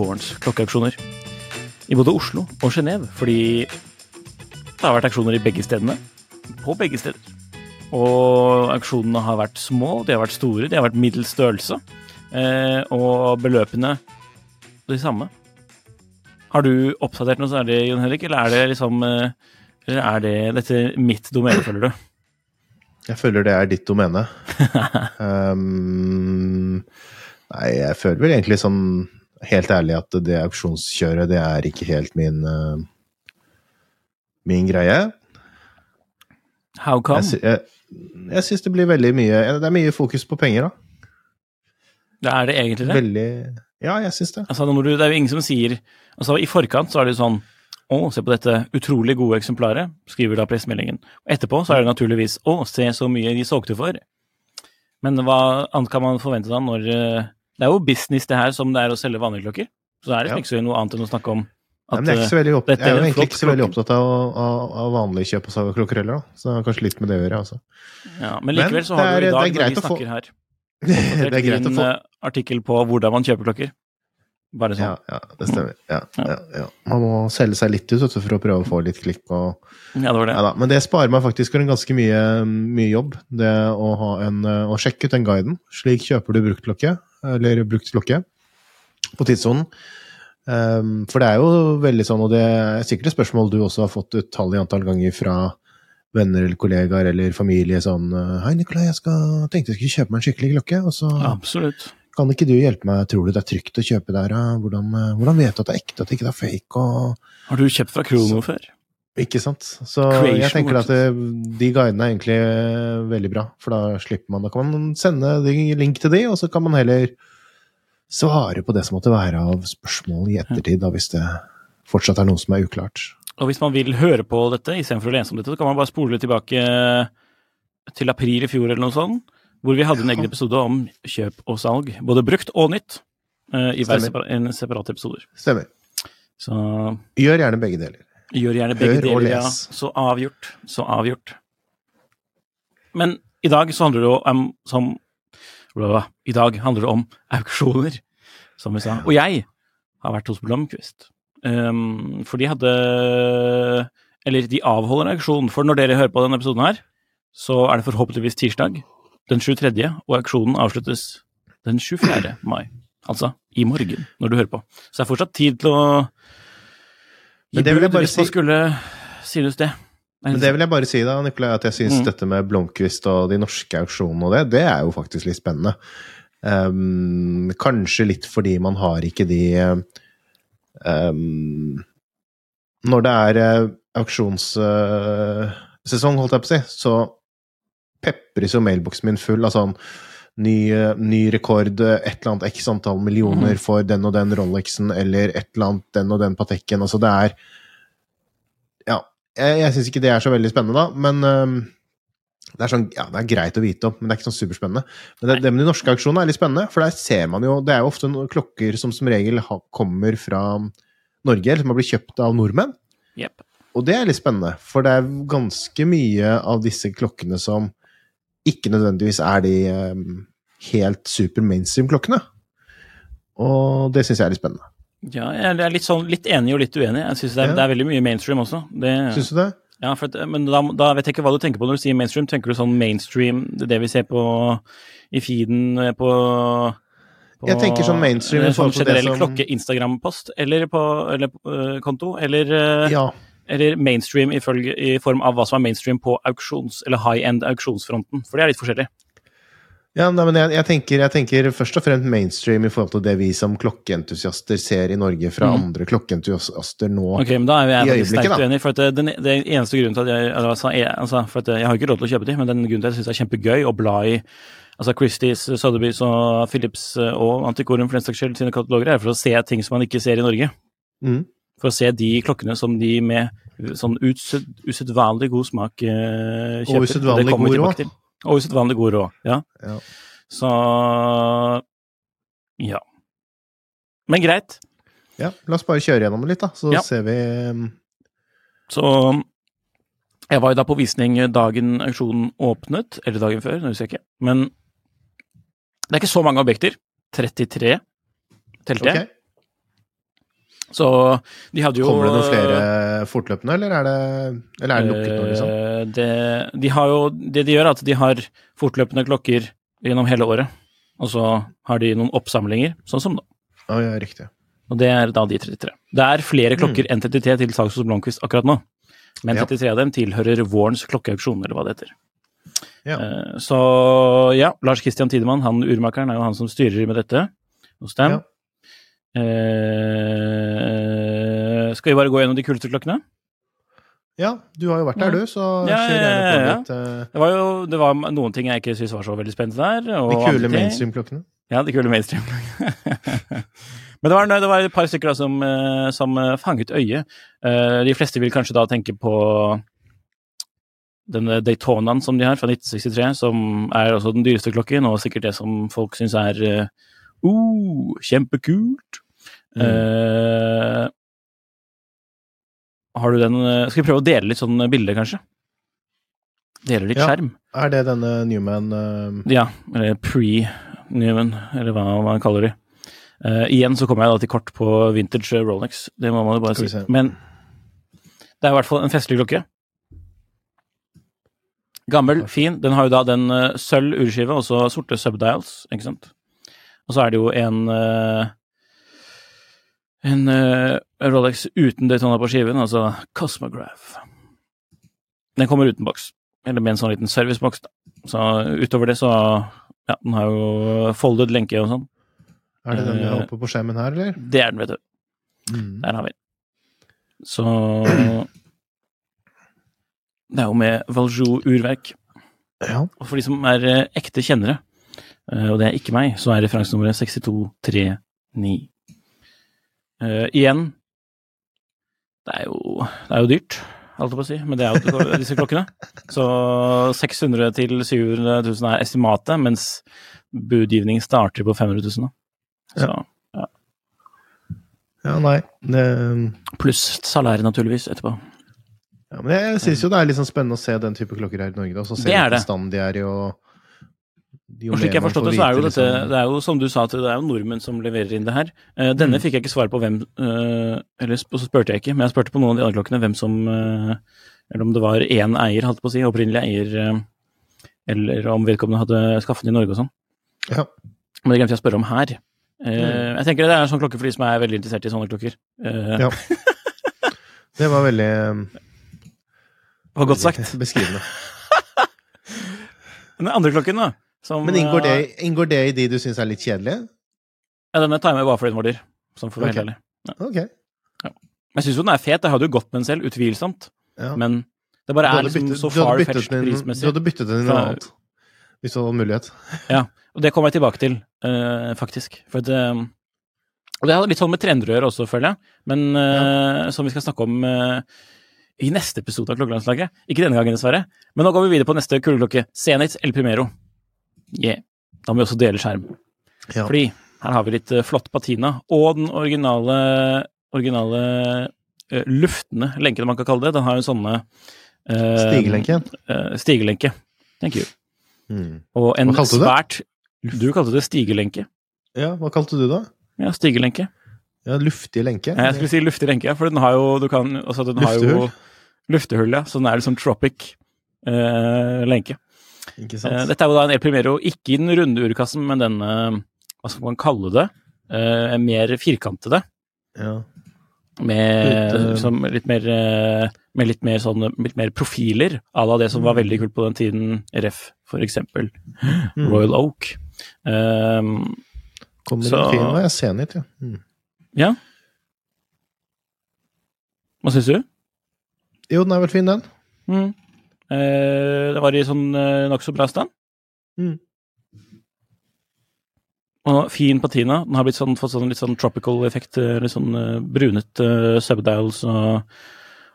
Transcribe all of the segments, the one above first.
vårens klokkeauksjoner. I både Oslo og Genéve, fordi det har vært auksjoner i begge stedene. På begge steder. Og auksjonene har vært små, de har vært store, de har vært middels størrelse. Eh, og beløpene de samme. Har du oppdatert noe særlig, Jon Henrik, eller er det liksom eh, Eller er det dette mitt domene, føler du? Jeg føler det er ditt domene. um, nei, jeg føler vel egentlig sånn helt ærlig at det auksjonskjøret, det er ikke helt min uh, min greie. How come? Jeg, jeg, jeg syns det blir veldig mye Det er mye fokus på penger, da. Det er det egentlig det? Veldig Ja, jeg syns det. Altså, når du, det er jo ingen som sier altså I forkant så er det jo sånn Å, se på dette utrolig gode eksemplaret, skriver da pressemeldingen. Etterpå så er det naturligvis Å, se så mye de solgte for. Men hva annet kan man forvente da når eh, Det er jo business det her som det er å selge vanlige klokker. Så er det Ja. ikke noe annet enn å snakke om Nei, at men jeg er, opp, jeg er er jo egentlig ikke så veldig opptatt av, av, av vanlig kjøp av klokker heller, da. Så det har kanskje litt med det å gjøre, altså. ja, Men likevel så Men har du i er- dag, er når vi snakker få- her, det er greit å få eh, artikkel på hvordan man kjøper klokker. Bare sånn. Ja, ja, det stemmer. Ja, ja, ja. Man må selge seg litt ut for å prøve å få litt klikk. Og, Ja, det var det. Men det sparer meg faktisk for en ganske mye, mye jobb, det å, ha en, å sjekke ut den guiden. Slik kjøper du brukt klokke, eller brukt klokke, på tidssonen. Um, for det er jo veldig sånn, og det er sikkert et spørsmål du også har fått utallige antall ganger fra venner eller kollegaer eller familie sånn Hei, Nikolai, jeg skal, tenkte jeg skulle kjøpe meg en skikkelig klokke, og så Absolutt. kan ikke du hjelpe meg, tror du det er trygt å kjøpe der? Hvordan, eh, hvordan vet du at det er ekte, at det ikke er fake? Og, Har du kjøpt fra Krono før? Ikke sant? Så Creation jeg tenker at de guidene er egentlig eh, veldig bra, for da slipper man, da kan man sende link til de, og så kan man heller svare på det som måtte være av spørsmål i ettertid, da, hvis det fortsatt er noe som er uklart. Og hvis man vil høre på dette istedenfor å lese om dette, så kan man bare spole tilbake til april i fjor eller noe sånt, hvor vi hadde en egen episode om kjøp og salg, både brukt og nytt, eh, i hver Stemmer. separa en separate episoder. Stemmer. Så Gjør gjerne begge deler. Gjør gjerne begge Hør deler, ja. Så avgjort. Så avgjort. Men i dag så handler det om som I dag handler det om auksjoner, som vi sa. Og jeg har vært hos Blomkvist. Um, for de hadde Eller de avholder en auksjon. For når dere hører på denne episoden her, så er det forhåpentligvis tirsdag den 23., og auksjonen avsluttes den 24. mai. Altså i morgen, når du hører på. Så det er fortsatt tid til å Men det vil jeg bare si- skulle synes det. Men det vil jeg bare si da, Nikolai, at jeg syns Mm. dette med Blomkvist og de norske auksjonene og det, det er jo faktisk litt spennende. Um, kanskje litt fordi man har ikke de um, Når det er uh, auksjonssesong, holdt jeg på å si, så pepres jo mailboksen min full av sånn ny, ny rekord, et eller annet x antall millioner mm. for den og den Rolexen, eller et eller annet den og den Pateken. Altså, det er Ja, jeg, jeg syns ikke det er så veldig spennende, da, men um, det er, sånn, ja, det er greit å vite om, men det er ikke sånn superspennende. Men det, det med de norske auksjonene er litt spennende, for der ser man jo Det er jo ofte noen klokker som som regel ha, kommer fra Norge, eller som har blitt kjøpt av nordmenn. Yep. Og det er litt spennende, for det er ganske mye av disse klokkene som ikke nødvendigvis er de ehm, helt super mainstream-klokkene. Og det syns jeg er litt spennende. Ja, jeg er litt, sånn, litt enig og litt uenig. Jeg synes det, Ja. det er veldig mye mainstream også. Det, Syns du det? ja, for men da, da vet jeg ikke hva du tenker på når du sier mainstream. Tenker du sånn mainstream, det, det vi ser på i feeden på, på Jeg tenker sånn mainstream i Sånn forhold til det generell som- klokke-Instagram-post eller på eller, uh, konto, eller, uh, Ja. eller mainstream ifølge, i form av hva som er mainstream på auksjons- eller high-end auksjonsfronten. For det er litt forskjellig. Ja, nei, men jeg, jeg, tenker, jeg tenker først og fremst mainstream i forhold til det vi som klokkeentusiaster ser i Norge fra Mm. andre klokkeentusiaster nå. Ok, men da er jeg I øyeblikket, sterkt uenig. For at det, den, eneste grunnen til at jeg altså, jeg, altså, for at jeg har ikke råd til å kjøpe de, men den grunnen til at jeg syns det er kjempegøy å bla i altså Christies, Sotheby's og Philips eh, og Antiquorum for den saks skyld sine kataloger, er for å se ting som man ikke ser i Norge. Mm. For å se de klokkene som de med sånn used, usedvanlig god smak eh, kjøper. usedvanlig Det kommer god til. Og usedvanlig god råd, ja. Ja. Så ja. Men greit. Ja, la oss bare kjøre gjennom det litt, da, så Ja. ser vi um, Så jeg var jo da på visning dagen auksjonen åpnet, eller dagen før, det husker jeg ikke. Men det er ikke så mange objekter. 33 telte jeg. Ok. Så de hadde jo Kommer det noen flere fortløpende, eller er det, eller er det lukket nå, liksom? Eh, Det, de har jo, det de gjør, er at de har fortløpende klokker gjennom hele året. Og så har de noen oppsamlinger, sånn som nå. Oh, ja, riktig. Og det er da de 33. Det er flere klokker enn 33 til salgs hos Blomkvist akkurat nå. Men 33 Ja. 33 av dem tilhører vårens klokkeauksjon, eller hva det heter. Ja. Eh, Så ja, Lars Christian Tidemann, han urmakeren, er jo han som styrer med dette hos dem. Ja. Eh, skal vi bare gå gjennom de kuleste klokkene? Ja, du har jo vært der, du, så Ja, kjør ja, gjerne på ja, ja. litt. eh, Det var jo det var noen ting jeg ikke syntes var så veldig spennende der. De kule mainstream-klokkene. Ja, de kule mainstream-klokkene. Men det var, det var et par stykker da som, eh, som eh, fanget øyet. De fleste vil kanskje da tenke på denne Daytonaen som de har, fra 1963, som er også den dyreste klokken, og sikkert det som folk syns er uh, kjempekult. Mm. Eh, har du den eh, Skal vi prøve å dele litt sånn bilde, kanskje? Dele litt Ja. skjerm? Er det denne Newman uh... Ja, eller pre-Newman, eller hva man kaller det. Uh, igjen så kommer jeg da til kort på vintage Rolex, det må man jo bare si. se. Men det er i hvert fall en festlig klokke. Gammel, fin. Den har jo da den uh, sølv urskive og så sorte subdials, ikke sant. Og så er det jo en eh, en eh, Rolex uten Daytona på skiven, altså Cosmograph. Den kommer uten boks, eller med en sånn liten serviceboks. Så utover det så Ja, den har jo folded lenke og sånn. Er det den vi Eh, har oppe på skjermen her, eller? Det er den, vet du. Mm. Der har vi den. Så Det er jo med Valjou urverk. Ja. Og for de som er eh, ekte kjennere, eh, og det er ikke meg, så er referansenummeret 6239. Uh, igjen det er, jo, det er jo dyrt, holdt jeg på å si, men det er jo disse klokkene. Så 600 til 700 000 er estimatet, mens budgivning starter på 500 000. Da. Så, ja, nei. Det, pluss salæret, naturligvis, etterpå. ja, men jeg syns jo det er litt sånn spennende å se den type klokker her i Norge, da. Så se Det hvilken stand de er i, og jo Og slik jeg har forstått det, så er jo dette liksom- Det er jo som du sa, at det er jo nordmenn som leverer inn det her. Eh, denne Mm. fikk jeg ikke svar på hvem eh, Eller så spurte jeg ikke, men jeg spurte på noen av de andre klokkene hvem som eh, Eller om det var én eier, holdt på å si, opprinnelig eier, eller om vedkommende hadde skaffet den i Norge og sånn. Ja. Men det glemte jeg å spørre om her. Eh, Mm. Jeg tenker det er en sånn klokke for de som er veldig interessert i sånne klokker. Eh, Ja. Det var veldig det var godt sagt. beskrivende. Den andre klokken, da. Som, Men inngår det, eh, inngår det i de du syns er litt kjedelige? Ja, denne med bare fordi den var dyr. Sånn for å være helt ærlig. Ok. Jeg syns jo den er fet, jeg hadde jo gått med den selv, utvilsomt. Ja. Men det bare er liksom byttet- så far-fetched prismessig. Du hadde byttet den i noe annet. Hvis du hadde mulighet. ja, Og det kommer jeg tilbake til, uh, faktisk. For det, og det hadde litt sånn med trender å gjøre også, føler jeg. Men eh, som vi skal snakke om i neste episode av Klokkelandslaget. Ikke denne gangen, dessverre. Men nå går vi videre på neste kuleklokke. Zenit El Primero. Yeah. Da må vi også dele skjerm. Ja. Fordi her har vi litt eh, flott patina. Og den originale, originale uh, luftende lenken, man kan kalle det. Den har jo sånne uh, Stigelenke. Uh, stigelenke. Thank you. Mm. Og en Hva kalte du det? Du kalte det stigelenke. Ja, hva kalte du det? Ja, stigelenke. Ja, luftig lenke. Ja, Jeg skulle si luftig lenke, for den har jo du kan, altså den har jo Luftehull. luftehull, ja. Så den er liksom tropic uh, lenke. Eh, dette er jo da en El Primero, ikke i den runde urkassen, men denne, hva skal man kalle det, eh, mer firkantede. Ja. Med, Litt, eh, som litt mer, med litt mer sånn, litt mer profiler, à la det som var veldig kult på den tiden, ref, for eksempel Mm. Royal Oak. Um, Kommer så- en fin og jeg ser ja. Mm. ja. Hva syns du? Jo, den er vel fin, den. Mm. Eh, det var i sånn eh, nokså bra stand. Mm. Og fin patina. Den har sånn, fått sånn litt sånn tropical effekt. eh, Litt sånn eh, brunet uh, subdials og,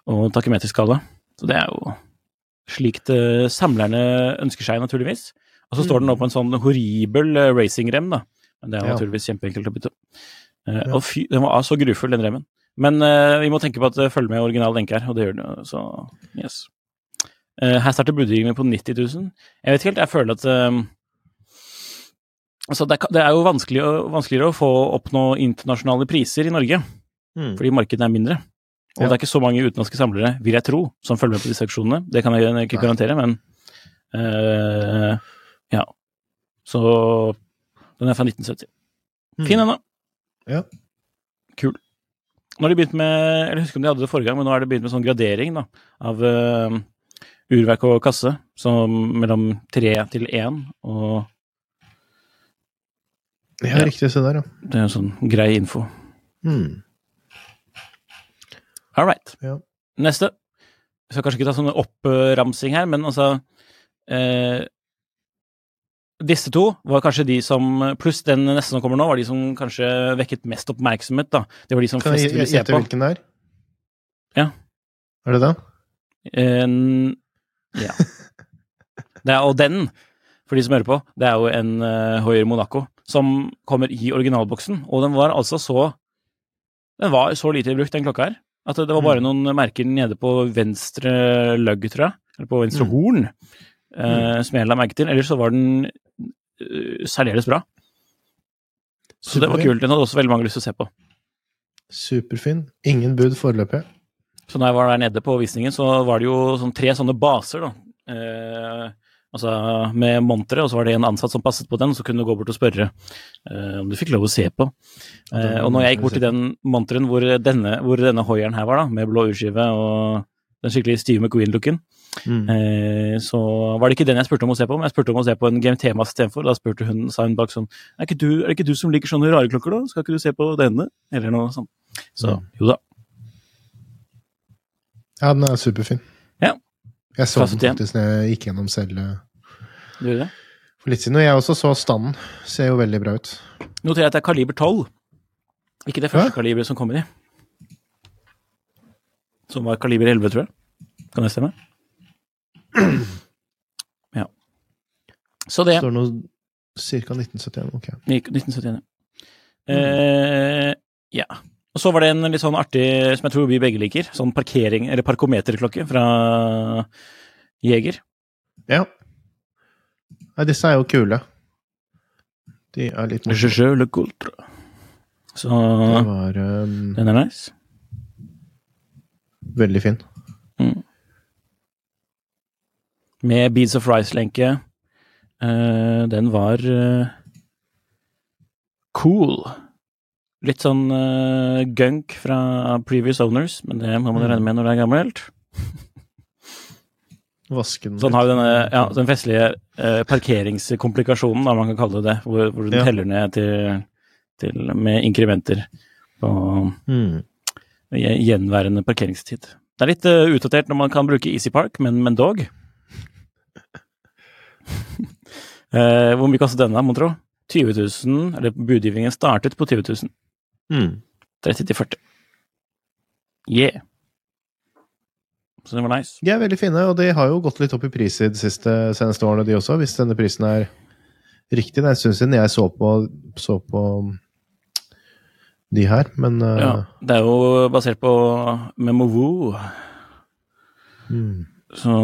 og takymeterskala. Så det er jo slikt uh, samlerne ønsker seg, naturligvis. Og så står den nå på en sånn horribel uh, racingrem, da. Men det er Ja. naturligvis kjempeenkelt å bytte. Uh, Ja. Og fy, den var så grufull, den remmen. Men vi må tenke på at det følger med original lenke her, og det gjør den jo, så yes. Eh, her starter budgivningen på 90 000. Jeg vet ikke helt, jeg føler at eh, Altså, det det er jo vanskelig å, vanskeligere å få oppnå internasjonale priser i Norge, Mm. fordi markedet er mindre. Og Ja. det er ikke så mange utenlandske samlere, vil jeg tro, som følger med på disse auksjonene. Det kan jeg ikke garantere, men uh, Ja. Så den er fra 1970. Mm. Fin ennå. Ja. Kul. Nå har de begynt med Jeg husker om de hadde det forrige gang, men nå har de begynt med sånn gradering da, av eh, urverk og kasse. Som mellom tre til én, og Ja, riktig. Se der, ja. det er en sånn grei info. Mm. All right. Ja. Neste. Jeg skal kanskje ikke ta sånn oppramsing her, men altså eh, Disse to var kanskje de som Pluss den neste som kommer nå, var de som kanskje vekket mest oppmerksomhet. da. Det var de som Kan flest jeg ville se gjette hvilken det er? Ja. Er det det? En, ja. Det er, og den, for de som hører på, det er jo en uh, Hoier Monaco som kommer i originalboksen. Og den var altså så Den var så lite brukt, den klokka her, at det var bare Mm. noen merker nede på venstre lugg, tror jeg, eller på venstre Mm. horn, eh, som jeg la merke til. Ellers så var den uh, særdeles bra. Så det var kult. Den hadde også veldig mange lyst til å se på. Superfin. Ingen bud foreløpig. Så da jeg var der nede på visningen, så var det jo sånn tre sånne baser, da. Eh, altså med montere, og så var det en ansatt som passet på den, og så kunne du gå bort og spørre eh, om du fikk lov å se på. Eh, og når jeg gikk bort til den monteren hvor denne, hvor denne hoieren her var, da, med blå urskive og den skikkelig Steve McQueen-looken, Mm. eh, så var det ikke den jeg spurte om å se på, men jeg spurte om å se på en GMT-mast istedenfor. Da spurte hun, sa hun bak sånn er, du, er det ikke du som liker sånne rare klokker, da? Skal ikke du se på denne? Eller noe sånt. Så jo da. Ja, den er superfin. Ja. Jeg så Klasse den faktisk når jeg gikk gjennom selv Du det? for litt siden. Og jeg også så standen. Ser jo veldig bra ut. Noterer at det er kaliber 12. Ikke det første ja? kaliberet som kommer i. Som var kaliber 11, tror jeg. Kan det stemme? Ja. Så det Står noe ca. 1971. Ok. gikk 1971. Eh, ja. Og så var det en litt sånn artig, som jeg tror vi begge liker, sånn parkering, eller parkometerklokke fra Jeger. Ja. Nei, disse er jo kule. De er litt morsomme. Je le coultre. Så Det var um, den er nice. veldig fin. med Beads of Rice-lenke. Uh, den var uh, cool. Litt sånn uh, gunk fra previous owners, men det må man regne med når det er gammelt. Vasken den Så den litt. har jo denne, ja, den festlige uh, parkeringskomplikasjonen, da man kan kalle det det, hvor, hvor den Ja. teller ned til, til med inkrementer på Mm. gjenværende parkeringstid. Det er litt uh, utdatert når man kan bruke Easy Park, men, men dog. uh, hvor mye kastet denne, mon tro? 20 000, eller budgivningen startet på 20 000. Mm. 30 til 40. Yeah. Så det var nice. De er veldig fine, og de har jo gått litt opp i pris i de siste seneste årene, de også, hvis denne prisen er riktig. Det er en stund siden jeg så på, så på de her, men uh, Ja, det er jo basert på Memovo, mm. så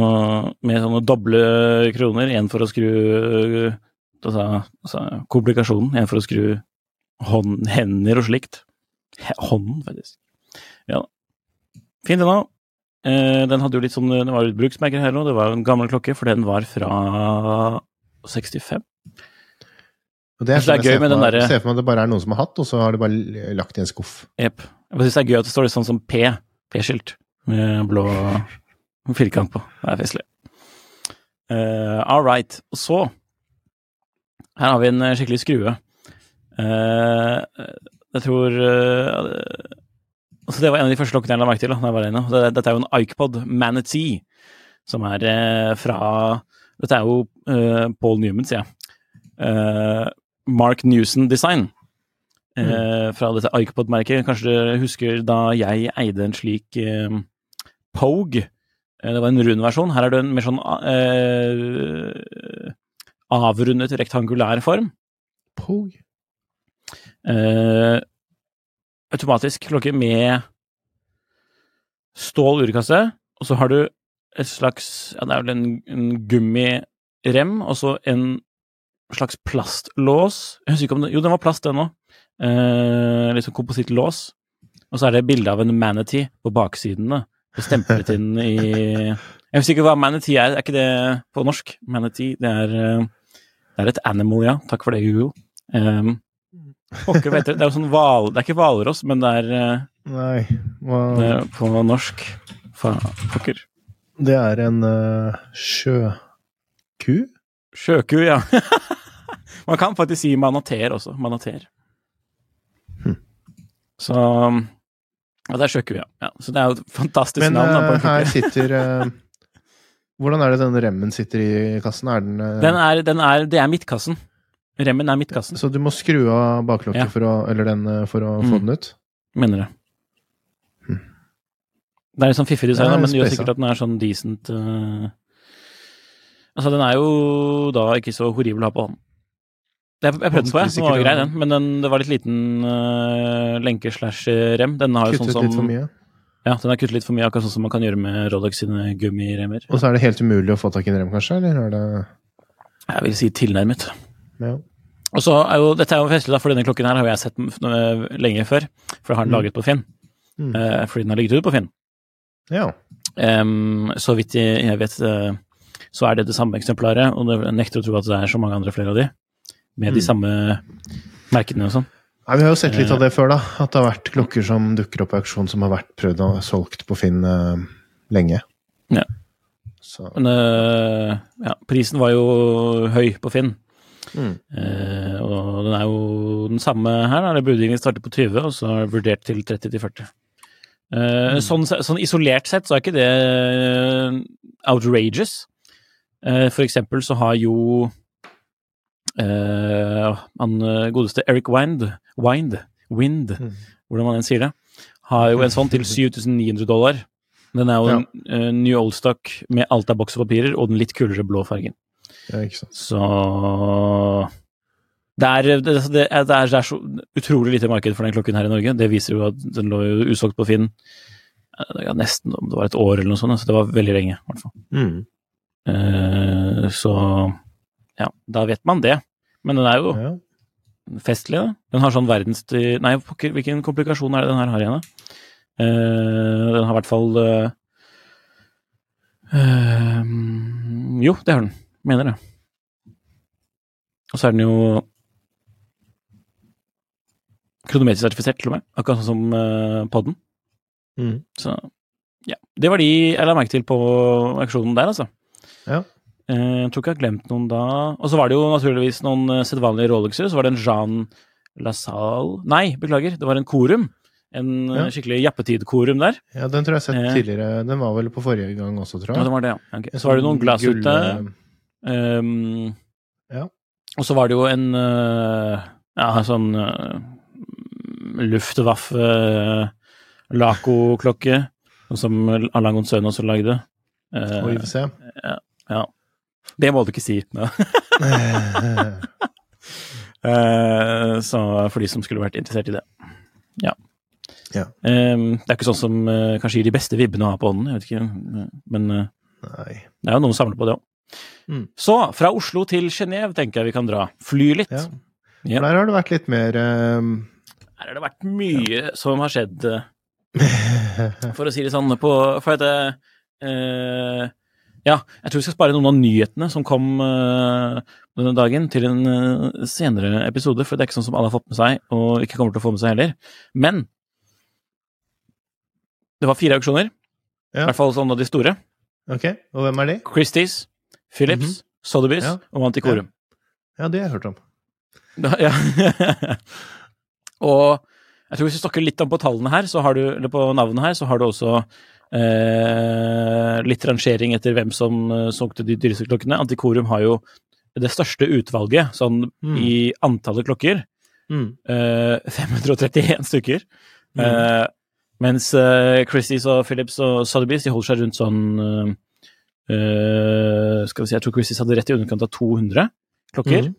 med sånne doble kroner, én for å skru altså, altså komplikasjonen, én for å skru hånd, hender og slikt. Hånden, faktisk. Ja. Fin den òg. Eh, den hadde jo litt sånn Det var litt bruksmerker her nå. Det var jo en gammel klokke, for den var fra 65. Og det er det er sånn gøy med den derre- ser for meg at det bare er noen som har hatt, og så har de bare lagt i en skuff. Jepp. Jeg synes det er gøy at det står litt sånn som P. P-skilt. Med blå firkant på. Det er festlig. Uh, all right. Og så Her har vi en eh, skikkelig skrue. Eh, jeg tror eh, altså Det var en av de første lokkene jeg la merke til. da jeg var inne. Det, dette er jo en Ikepod Manatee, som er eh, fra Dette er jo Paul Newman, sier jeg. Mark Newson Design. Mm. fra dette Ikepod-merket. Kanskje dere husker da jeg eide en slik Pogue. Det var en rund versjon. Her er det en mer sånn eh, avrundet rektangulær form. Pog. Eh, automatisk klokke med stål urkasse, og så har du et slags Ja, det er vel en, en gummirem, og så en slags plastlås. Jeg husker ikke om det Jo, den var plast, den òg. Eh, sånn komposittlås. Og så er det bilde av en manatee på baksidene. Det stemplet inn i Jeg husker ikke hva manatee er. Er ikke det på norsk? Manatee, det er, eh, det er et animal, ja. Takk for det, Google. Um, Pokker, vet dere. Det er sånn val, Det er ikke hvalross, men det er, eh, Nei, Wow. det er på norsk. Pokker. Det er en uh, sjøku? Sjøku, ja. Man kan faktisk si manater også. Manater. Så Ja, det er sjøku, ja. ja. Så det er jo et fantastisk Men navn. Men på eh, her sitter uh, Hvordan er det denne remmen sitter i kassen? Er den, eh, Den er, den er, det er midtkassen. Remmen er midtkassen, Så du må skru av baklokket Ja. for å, eller den, eh, for å få Mm. den ut? mener jeg. Det er litt sånn fiffig design, men det gjør sikkert at den er sånn decent uh... Altså, den er jo da ikke så horribel å ha på hånden. Jeg, jeg prøvde den på, jeg. Den var grei, den. Men den, det var litt liten uh, lenke slash rem. Den har jo Kuttet sånn som litt for mye? Ja, den har kuttet litt for mye, akkurat sånn som man kan gjøre med Rolex sine gummiremmer. Og så er det helt umulig å få tak i en rem, kanskje? Eller er det Jeg vil si tilnærmet. ja. Og så er jo, Dette er jo festlig, da, for denne klokken her har jeg sett øh, lenge før. For jeg har den Mm. laget på Finn. Mm. Uh, fordi den har ligget ute på Finn. ja. Um, så vidt jeg, jeg vet, uh, så er det det samme eksemplaret, og det, jeg nekter å tro at det er så mange andre flere av de, med de Mm. samme merkene og sånn. Nei, Vi har jo sett litt Eh. av det før, da. At det har vært klokker som dukker opp på auksjon som har vært prøvd og solgt på Finn uh, lenge. Ja. Så Men ja, prisen var jo høy på Finn. Mm. Eh, og den er jo den samme her. da, Budgivningen starter på 20, og så er det vurdert til 30-40. Eh, sånn, sånn isolert sett så er ikke det eh, outrageous. Eh, for eksempel så har jo han godeste Eric Wind, Wind, Wind Mm. hvordan man enn sier det, har jo en sånn til 7900 dollar. Den er jo en uh, New Oldstock med alt av boks og papirer og den litt kulere blå fargen. Ja, ikke sant. Så det er, det, det, er, det, er, det er så utrolig lite marked for den klokken her i Norge. Det viser jo at den lå jo usolgt på Finn eh, ja, nesten om det var et år eller noe sånt. Så det var veldig lenge, i hvert fall. Mm. Uh, så ja, da vet man det. Men den er jo Ja. festlig, da. Den har sånn verdens... Nei, hvilken komplikasjon er det den her har igjen, da? Uh, den har i hvert fall uh, Jo, det har den. Mener det. Og så er den jo kronometrisk sertifisert, til og med. Akkurat sånn som uh, podden. Mm. Så ja. Det var de jeg la merke til på auksjonen der, altså. Ja. Jeg tror ikke jeg har glemt noen da. Og så var det jo naturligvis noen uh, sedvanlige Rolexer. Så var det en Jean Lasalle Nei, beklager, det var en Korum. En Ja. skikkelig jappetid-korum der. ja, den tror jeg har sett tidligere. Den var vel på forrige gang også, tror Ja, jeg. det var det, ja. Okay. Så var det noen glass ute. Um, Ja. Og så var det jo en uh, ja, sånn uh, Luftwaffe uh, Laco-klokke, som Allan Søn også lagde. Uh, Og IWC. ja. Det må du ikke si. Ja. uh, så for de som skulle vært interessert i det. Ja. Ja. Ehm, det er ikke sånn som eh, kanskje gir de beste vibbene å ha på ånden, jeg vet ikke. Men eh, det er jo noen som samler på det òg. Mm. Så fra Oslo til Genéve tenker jeg vi kan dra. Fly litt. Ja. Ja. Der har det vært litt mer um... Her har det vært mye som har skjedd, eh, for å si det sånn, på For at eh, Ja, jeg tror vi skal spare noen av nyhetene som kom uh, denne dagen, til en uh, senere episode, for det er ikke sånn som alle har fått med seg, og ikke kommer til å få med seg heller. Men det var fire auksjoner, i hvert fall sånn av de store. Ok, og hvem er de? Christies, Philips, Sotheby's Ja. og Antikorum. Ja, det har jeg hørt om. Da, ja. og jeg tror hvis vi snakker litt om på tallene her, så har du, eller på navnet her, så har du også eh, litt rangering etter hvem som uh, solgte de dyreste klokkene. Antikorum har jo det største utvalget sånn Mm. i antallet klokker. Mm. eh, 531 stykker. Mm. Eh, mens uh, Christies og Philips og Sotheby's de holder seg rundt sånn eh, Skal vi si, jeg tror Christies hadde rett i underkant av 200 klokker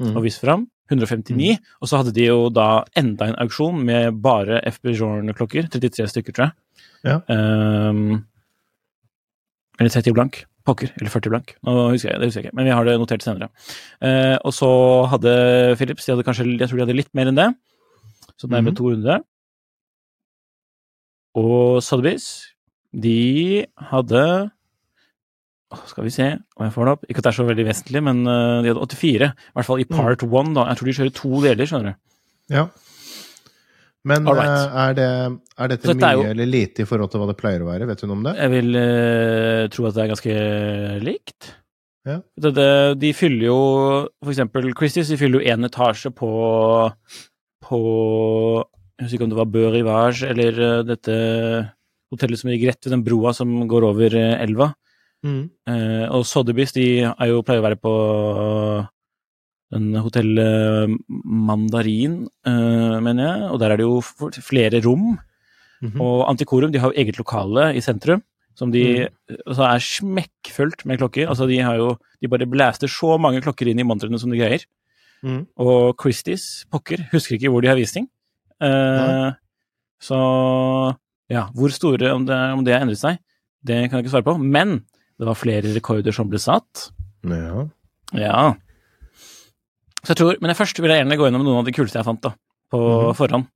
Mm. Mm. og vist fram. 159. Og så hadde de jo da enda en auksjon med bare FB Jorn-klokker. 33 stykker, tror jeg. Ja. Um, eller 30 blank. Pokker. Eller 40 blank. Nå husker jeg, det husker jeg ikke, men vi har det notert senere. Uh, og så hadde Philips de hadde kanskje, Jeg tror de hadde litt mer enn det. Så nærmere mm. 200. Og Sotheby's, de hadde Skal vi se om jeg får det opp. Ikke at det er så veldig vesentlig, men eh, de hadde 84. I hvert fall i part one, da. Jeg tror de kjører to deler, skjønner du. Ja. Men right. eh, er, det, er dette dette mye er jo- eller lite i forhold til hva det pleier å være? Vet du noe om det? Jeg vil uh, tro at det er ganske likt. Ja. Det, det, de fyller jo For eksempel Christies, de fyller jo én etasje på på Jeg husker ikke om det var Bø Rivage eller uh, dette hotellet som ligger rett ved den broa som går over uh, elva. Mm. Eh, og Sotheby's de er jo, pleier å være på den hotell eh, Mandarin, uh, mener jeg, og der er det jo flere rom. Mhm. Og Antikorum de har jo eget lokale i sentrum, som de altså er smekkfullt med klokker. Altså de har jo De bare blaster så mange klokker inn i montrene som de greier. Mm. Og Christies, pokker, husker ikke hvor de har visning. Eh, så ja, hvor store, om det, om det har endret seg, det kan jeg ikke svare på. Men det var flere rekorder som ble satt. Ja. Ja. Så jeg tror, Men først vil jeg gjerne gå gjennom noen av de kuleste jeg fant da, på Mhm. forhånd.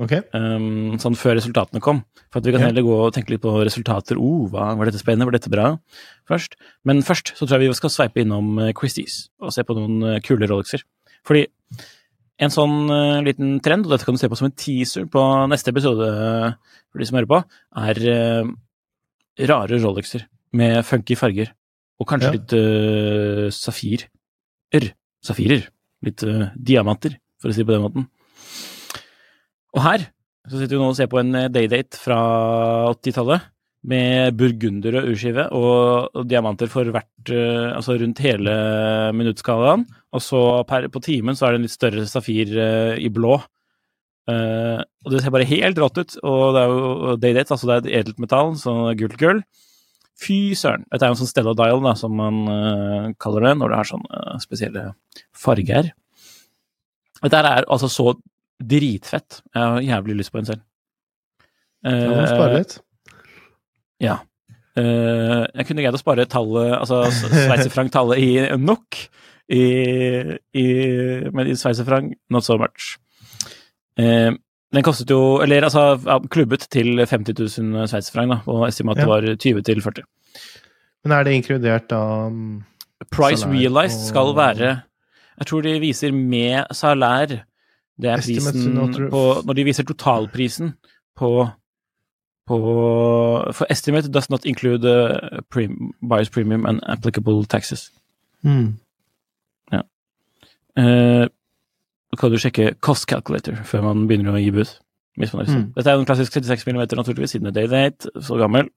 Ok. Um, sånn før resultatene kom. For at vi kan Ja. heller gå og tenke litt på resultater. Oh, hva, var dette spennende? Var dette bra? Først. Men først så tror jeg vi skal sveipe innom Christies og se på noen uh, kule Rolexer. Fordi en sånn uh, liten trend, og dette kan du se på som en teaser på neste episode for de som hører på, er uh, rare Rolexer med funky farger. Og kanskje Ja. litt uh, safir. Er. Safirer. Litt uh, diamanter, for å si det på den måten. Og her så sitter vi nå og ser på en eh, daydate fra 80-tallet med burgunder og urskive og, diamanter for hvert eh, Altså rundt hele minuttskalaen. Og så per, på timen så er det en litt større safir uh, i blå. Uh, og det ser bare helt rått ut. Og det er jo daydate, altså det er et edelt metall, så gult gull. Fy søren. Dette er jo en sånn Stella Dial, da, som man uh, kaller det når det har sånne eh, spesielle farger. Dette er altså så dritfett. Jeg har jævlig lyst på en selv. Uh, ja, spare litt. Ja. Uh, jeg kunne greid å spare tallet, altså sveitserfrank-tallet i NOK, i, i, men i sveitserfranc not so much. Eh, den kostet jo, eller altså ja, klubbet til 50 000 sveitserfranc, da, og estimatet Ja. var 20 til 40. Men er det inkludert da um, Price realized skal være Jeg tror de viser med salær. Det er prisen på Når de viser totalprisen på på For estimate does not include uh, prim, buyer's premium and applicable taxes. mm. Ja. Så kan du sjekke cost calculator før man begynner å gi bud. Mm. Dette er en klassisk 36 mm, naturligvis, siden det Day 8, så gammel.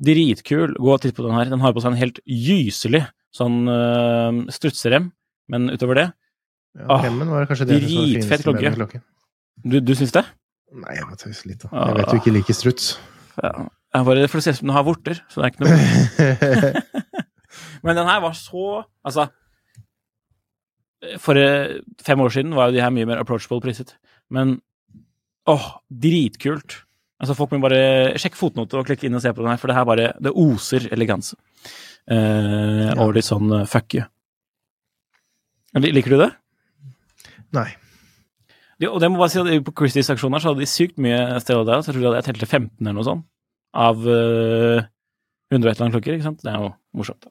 Dritkul. Gå og titt på den her. Den har på seg en helt gyselig sånn uh, strutserem, men utover det ja, Ah, Remmen var kanskje det som var det dritfett klokke. med klokke. Du, du syns det? Nei, jeg må tøyse litt, da. Ah. Jeg vet jo ikke like struts. Ja. Jeg bare, for det ser ut som den har vorter, så det er ikke noe Men den her var så Altså For eh, fem år siden var jo de her mye mer approachable priset. Men åh, dritkult. Altså Folk må bare sjekke fotnote og klikke inn og se på den her, for det her bare Det oser eleganse. Eh. Og litt sånn uh, fuck you. Liker du det? Nei. De, og det må bare si at På Christies aksjon her så hadde de sykt mye steroider. Så jeg tror hadde telte 15 eller noe sånt av uh, 100 og et eller annet klokker. ikke sant? Det er jo morsomt. da.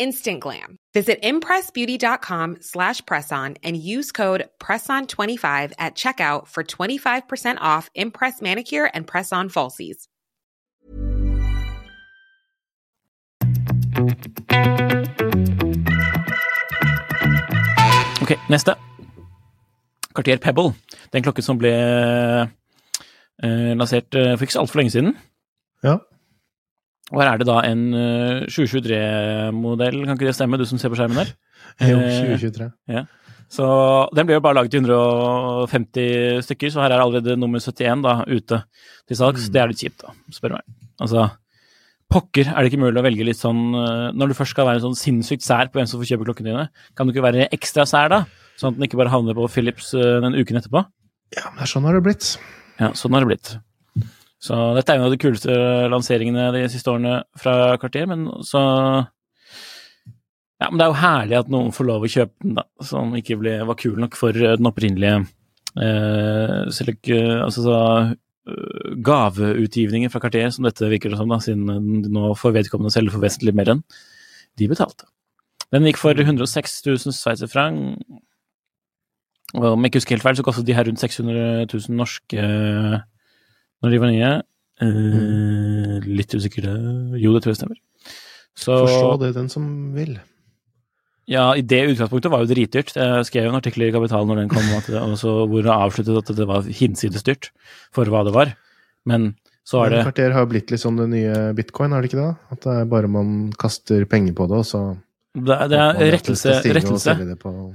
Instant glam. Visit impressbeauty.com slash presson and use code PRESSON25 at checkout for 25% off Impress Manicure and Press-On Falsies. Ok, neste. Cartier Pebble. Det er en klokke som ble eh, lansert eh, for ikke så altfor lenge siden. Ja. Og her er det da en eh, 2023-modell, kan ikke det stemme, du som ser på skjermen der? Jo, Eh, 2023. Ja. Så den ble jo bare laget i 150 stykker, så her er allerede nummer 71 da, ute til salgs. Det er litt kjipt, da, spør du meg. Altså, pokker er det ikke mulig å velge litt sånn eh, Når du først skal være sånn sinnssykt sær på hvem som får kjøpe klokkene dine, kan du ikke være ekstra sær da? Sånn at den ikke bare havner på Philips eh, den uken etterpå? Ja, men det er sånn har det blitt. Ja, sånn har det blitt. Så dette er en av de kuleste lanseringene de siste årene fra Cartier, men så Ja, men det er jo herlig at noen får lov å kjøpe den, da, som ikke ble, var kul nok for eh, den opprinnelige eh, selek, altså så, eh, gaveutgivningen fra Cartier, som dette virker som, da, siden de nå får vedkommende selge for vesentlig mer enn de betalte. Den gikk for 106 000 sveitserfranc. Om jeg ikke husker helt feil, så kostet de her rundt 600 000 norske eh, når de var nye. Eh, litt usikker eh, Jo, det tror jeg stemmer. Så Forstå det, den som vil. ja, i det utgangspunktet var jo dritdyrt. Jeg skrev jo en artikkel i Kapital når den kom, det, hvor det avsluttet at det var hinsides dyrt for hva det var. Men så er det Kvarter har blitt litt sånn det nye bitcoin, er det ikke det? At det er bare man kaster penger på det, og så Det, er- det er rettelse. Rettelse.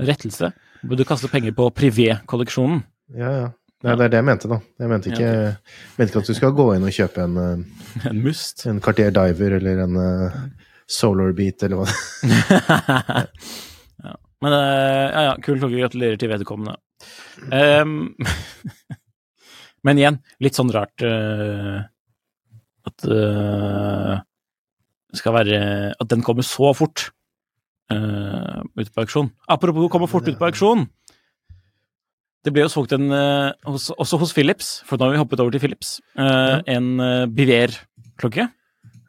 rettelse. Du kaster penger på privé-kolleksjonen. Ja, ja. Nei, det er det jeg mente, da. Jeg mente ikke, Ja, mente ikke at du skal gå inn og kjøpe en, eh, En must. en Cartier Diver eller en uh, Solar Beat eller hva det ja. Men uh, ja, ja, kul klokke. Gratulerer til vedkommende. Um, men igjen, litt sånn rart uh, at uh, skal være At den kommer så fort uh, ut på auksjon. Apropos komme fort ut på auksjon. Det ble jo solgt en, eh, hos, også hos Philips, for nå har vi hoppet over til Philips, ja. en uh, Biver-klokke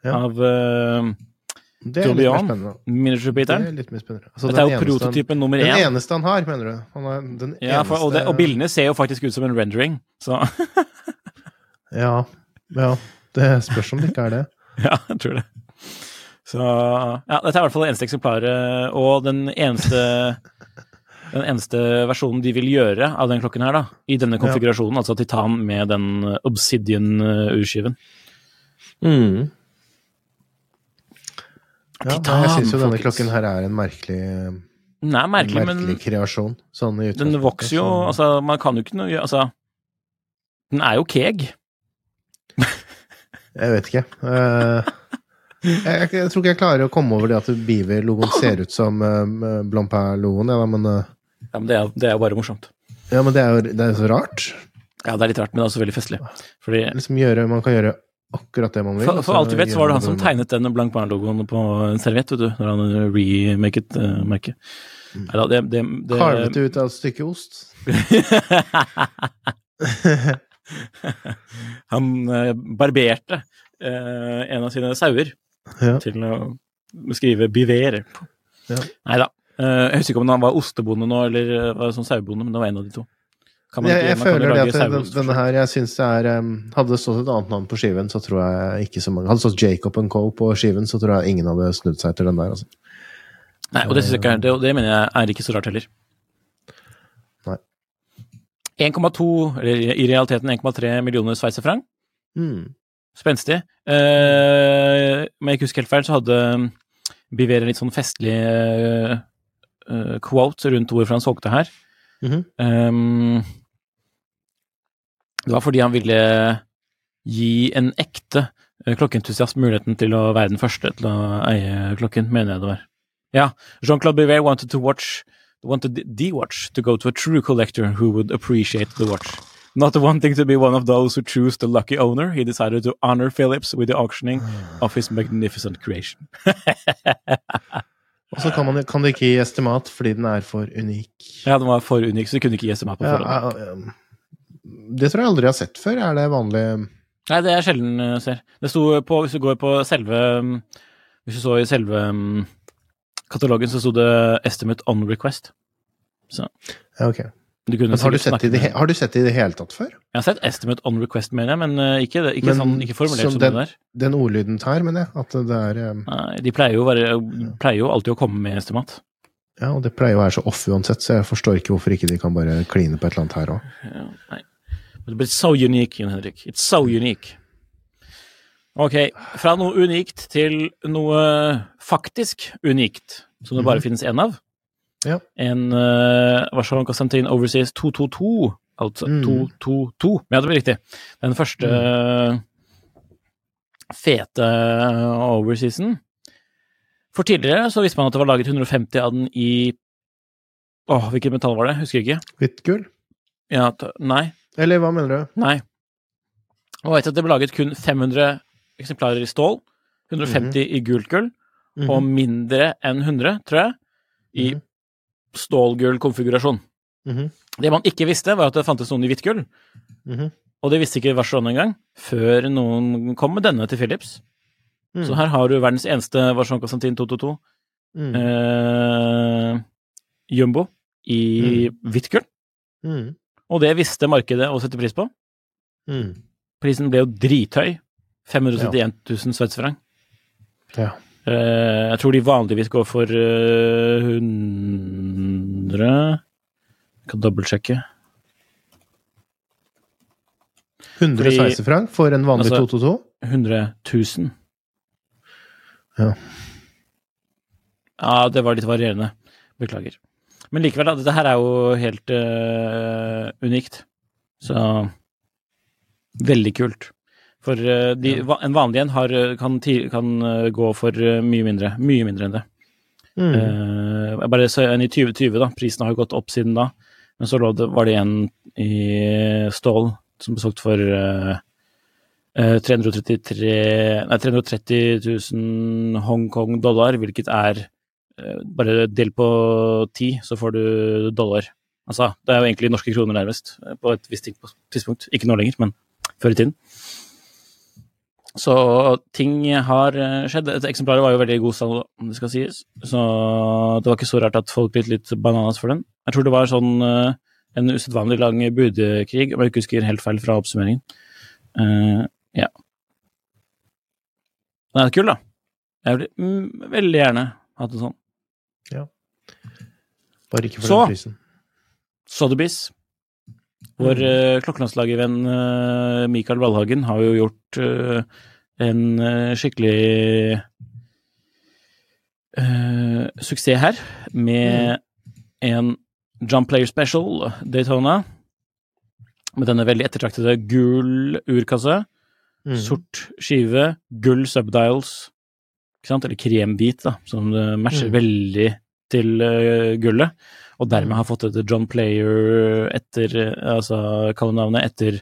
Ja. av Det er spennende. Det er litt mer spennende. Altså, Dette er jo han- prototypen nummer Den eneste han har, mener du? Den Ja, for, og, det, og bildene ser jo faktisk ut som en rendering, så Ja, ja. Det spørs om det ikke er det. ja, jeg tror det. Så ja, dette er i hvert fall det eneste eksemplaret, og den eneste den eneste versjonen de vil gjøre av den klokken her, da, i denne konfigurasjonen, altså titan med den obsidian-urskiven. Mm. Ja, Titan, jeg syns jo denne folkens. klokken her er en merkelig, Den er merkelig, merkelig men kreasjon. Sånn i den vokser jo Altså, man kan jo ikke noe Altså, den er jo keg. Jeg vet ikke. Uh, jeg, jeg, jeg tror ikke jeg klarer å komme over det at Beaver-logoen ser ut som uh, Blancpain-logoen, ja, men, eh, Ja, men det er, det er jo bare morsomt. ja, men det er jo det er så rart. Ja, det er litt rart, men det er også veldig festlig. Fordi Liksom gjøre, man kan gjøre akkurat det man vil. For, for alt vi vet, så var det han som tegnet den Barn-logoen på en serviett, vet du, når han remaket uh, merket. Neida, det, det, det, Karvet det ut av et stykke ost. han uh, barberte uh, en av sine sauer Ja. til å skrive 'biver'. Ja. Nei da. Eh, jeg husker ikke om han var ostebonde nå, eller eh, var sånn sauebonde, men det var en av de to. Kan man Jeg, ikke, jeg kan føler det at den, denne her, jeg synes det er Hadde det stått et annet navn på skiven, så tror jeg ikke så mange Hadde det stått Jacob Co. på skiven, så tror jeg ingen hadde snudd seg til den der. Altså. Nei, og det, synes jeg ikke det, det mener jeg er ikke så rart heller. Nei. 1,2, eller i realiteten 1,3 millioner sveitserfranc. Mm. Spenstig. Eh, om jeg ikke husker helt feil, så hadde Biver en litt sånn festlig eh, eh, quote rundt hvorfor han solgte her. Mm -hmm. um, det var fordi han ville gi en ekte eh, klokkeentusiast muligheten til å være den første til å eie klokken, mener jeg det var. Ja, Jean-Claude Bivet wanted to watch wanted the watch to go to a true collector who would appreciate the watch. Not wanting to be one of those who choose the lucky owner, he decided to honor Phillips with the auctioning of his magnificent creation. Og så kan, man, kan det ikke gi estimat fordi den er for unik. Ja, den var for unik, så du kunne ikke gi estimat på forhånd. ja, ja. det tror jeg aldri jeg har sett før. Er det vanlig Nei, det er sjelden jeg ser. Det sto på, hvis du går på selve um, Hvis du så i selve um, katalogen, så sto det 'Estimate on request'. Så Ja, ok. Har du, sett det i det, har du sett det i det hele tatt før? Jeg har sett 'Estimate on request', mener jeg, men uh, ikke, ikke, Men sånn, ikke formulert som som den- det der. Den ordlyden tar, mener jeg. At det er um, Nei, de pleier jo, være, pleier jo alltid å komme med estimat. Ja, og det pleier å være så off uansett, så jeg forstår ikke hvorfor ikke de kan bare kline på et eller annet her òg. Ja, nei. But it's so unique, Jon Henrik. It's so unique. Ok, fra noe unikt til noe faktisk unikt, som det bare finnes én av. Ja. En uh, Warszawa-Konstantin Overseas 222, altså Mm. 222. Ja, det blir riktig. Den første eh, fete overseasen. For tidligere så visste man at det var laget 150 av den i Åh, hvilket metall var det? Husker ikke. Hvitt gull? Ja, nei. Eller hva mener du? Nei. Og vet at det ble laget kun 500 eksemplarer i stål, 150 i gult gull, Mhm. og mindre enn 100, tror jeg, i Mhm. Stålgull-konfigurasjon. -hmm. Det man ikke visste, var at det fantes noen i hvitt gull, Mhm. og det visste ikke Vacheron engang, før noen kom med denne til Philips. Mm. Så her har du verdens eneste Vacheron Constantin 222 Mm. eh, jumbo i hvitt gull, Mm. og det visste markedet å sette pris på. Mm. Prisen ble jo drithøy. 571 000 sveitserfranc. Ja. Eh, jeg tror de vanligvis går for eh, 100 Jeg kan dobbeltsjekke. 100 sveisefrank for en vanlig Altså- 222? 100 000. Ja. Ja, det var litt varierende. Beklager. Men likevel, da. Dette her er jo helt uh, unikt. Så Veldig kult. For eh, de, ja. en vanlig en har, eh, kan, kan eh, gå for mye mindre. Mye mindre enn det. Mm. Eh, bare så en i 2020, da. Prisen har jo gått opp siden da. Men så det, var det en i stål som ble solgt for eh, eh, 333 Nei, 330 000 Hongkong dollar, hvilket er bare del på ti, så får du dollar. Altså, det er jo egentlig norske kroner nærmest, på et visst tidspunkt. Ikke nå lenger, men før i tiden. Så ting har eh, skjedd. Et eksemplaret var jo veldig god salg, om det skal sies. Så det var ikke så rart at folk ble litt bananas for den. Jeg tror det var sånn eh, en usedvanlig lang budekrig, om jeg ikke husker helt feil fra oppsummeringen. Uh, ja. Den er kul, da. Jeg ville mm, veldig gjerne hatt en sånn. Bare ikke for Så. den prisen. Så Sotheby's. Vår mm. klokkelandslagervenn eh, Mikael Valhagen har jo gjort eh, en eh, skikkelig eh, suksess her, med en Jump Player Special Daytona. Med denne veldig ettertraktede gul urkasse. Mm. Sort skive, gull subdials, ikke sant? eller kremhvit, da, som matcher Mm. veldig til uh, gullet. Og dermed Mm. har fått et John Player etter Altså kallenavnet etter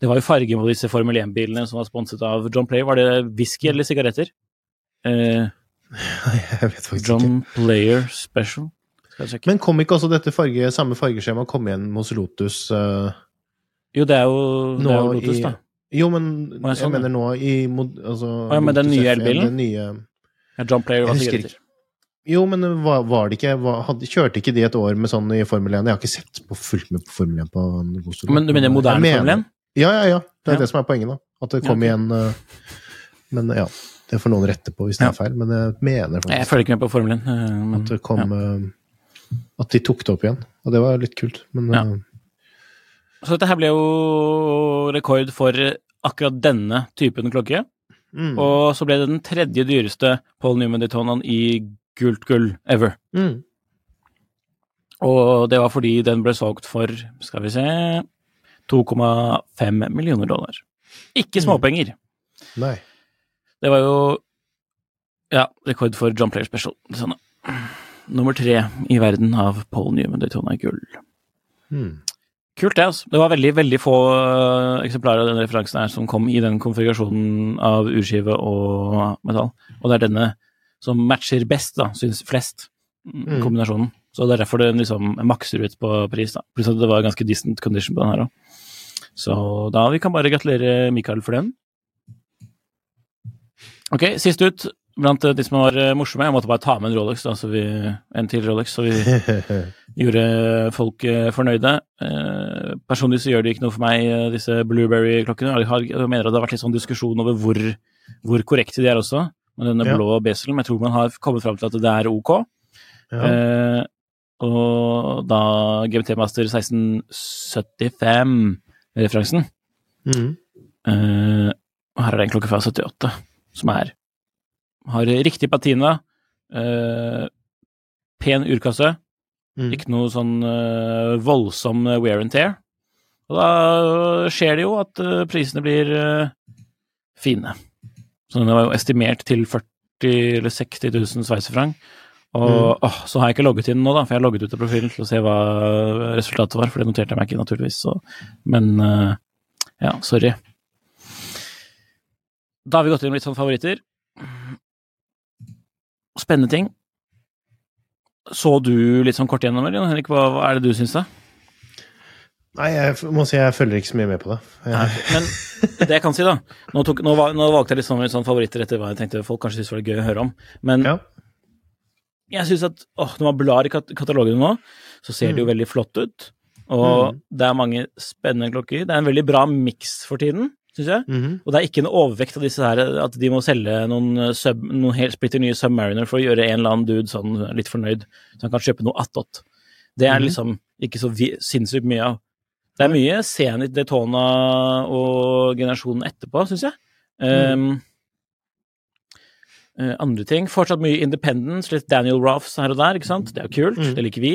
Det var jo farge på disse Formel 1-bilene som var sponset av John Player. Var det whisky eller sigaretter? Eh, Jeg vet faktisk ikke. John Player Special. Jeg. Men kom ikke også dette farge, samme fargeskjema kom igjen hos Lotus? Uh, jo, det er jo, det er jo Lotus, i- da. Jo, men jeg sånn, ja. mener nå i mod, altså, ja, men den nye F1, elbilen? Den nye, Ja, John Player var Jeg sigaretter. Jo, men var, var det ikke var, hadde, Kjørte ikke de et år med sånn i Formel 1? Jeg har ikke sett på fullt med på Formel 1 på en god stund. Men du mener moderne mener, Formel 1? Ja, ja, ja. Det er Ja. det som er poenget, da. At det Ja, kom igjen eh, Men ja, det får noen rette på hvis det er feil. Men jeg mener faktisk Jeg følger ikke med på Formel 1. eh, men- at det kom eh, At de tok det opp igjen. Og det var litt kult. Men Ja. Så dette her ble jo rekord for akkurat denne typen klokke. mm, Og så ble det den tredje dyreste Paul Newman Daytonaen i gult gull ever. mm. Og det var fordi den ble solgt for, skal vi se 2,5 millioner dollar. Ikke småpenger. Nei. Det var jo ja, rekord for John Player Special. Sånn. Nummer tre i verden av Paul Newman Daytona gull. Mm. Kult, det. altså. Det var veldig veldig få øh, eksemplarer av den referansen her som kom i den konfigurasjonen av urskive og metall. Og det er denne som matcher best, da, syns flest, mm. Kombinasjonen. Så det er derfor den liksom makser ut på pris. da. Pluss at det var ganske distant condition på den her òg. Så da vi kan bare gratulere Mikael for den. Ok, sist ut blant de som var morsomme. Jeg måtte bare ta med en Rolex, da, så vi, en til Rolex, så vi gjorde folk eh, fornøyde. Eh, personlig så gjør det ikke noe for meg, eh, disse Blueberry-klokkene. Jeg, har, jeg mener at det har vært litt sånn diskusjon over hvor, hvor korrekte de er også, med denne Ja. blå beselen. Men jeg tror man har kommet fram til at det er ok. ja. Eh, og da GMT Master 1675-referansen mm. eh, Og her er det en klokke fra 78, som er Har riktig patina, eh, pen urkasse, Mm. ikke noe sånn eh, voldsom wear and tear. Og da skjer det jo at eh, prisene blir eh, fine. Så den var jo estimert til 40 eller 60 000 sveisefrang, Og åh, så har jeg ikke logget inn nå, da, for jeg har logget ut av profilen til å se hva resultatet var, for det noterte jeg meg ikke, naturligvis. Så. Men eh, ja, sorry. Da har vi gått inn med litt sånn favoritter. Spennende ting. Så du litt sånn kort gjennom, eller Henrik? Hva, hva er det du syns, da? Nei, jeg må si jeg følger ikke så mye med på det. Nei, men det jeg kan si, da Nå, tok, nå, nå valgte jeg litt sånn, litt sånn favoritter etter hva jeg tenkte folk kanskje syntes var gøy å høre om. Men ja. jeg syns at åh, når man blar i kat katalogen nå, så ser det jo veldig flott ut. Og Mm. det er mange spennende klokker. Det er en veldig bra miks for tiden, syns jeg. Mm. Og det er ikke en overvekt av disse her, at de må selge noen, eh, sub, noen helt splitter nye Submariner for å gjøre en eller annen dude sånn litt fornøyd, så han kan kjøpe noe attåt. Det er Mhm. liksom ikke så sinnssykt mye av. Det er mye Zenit, Daytona og generasjonen etterpå, syns jeg. Um, eh, andre ting. Fortsatt mye Independence, litt Daniel Roffs her og der, ikke sant. Det er jo kult, mm. det liker vi.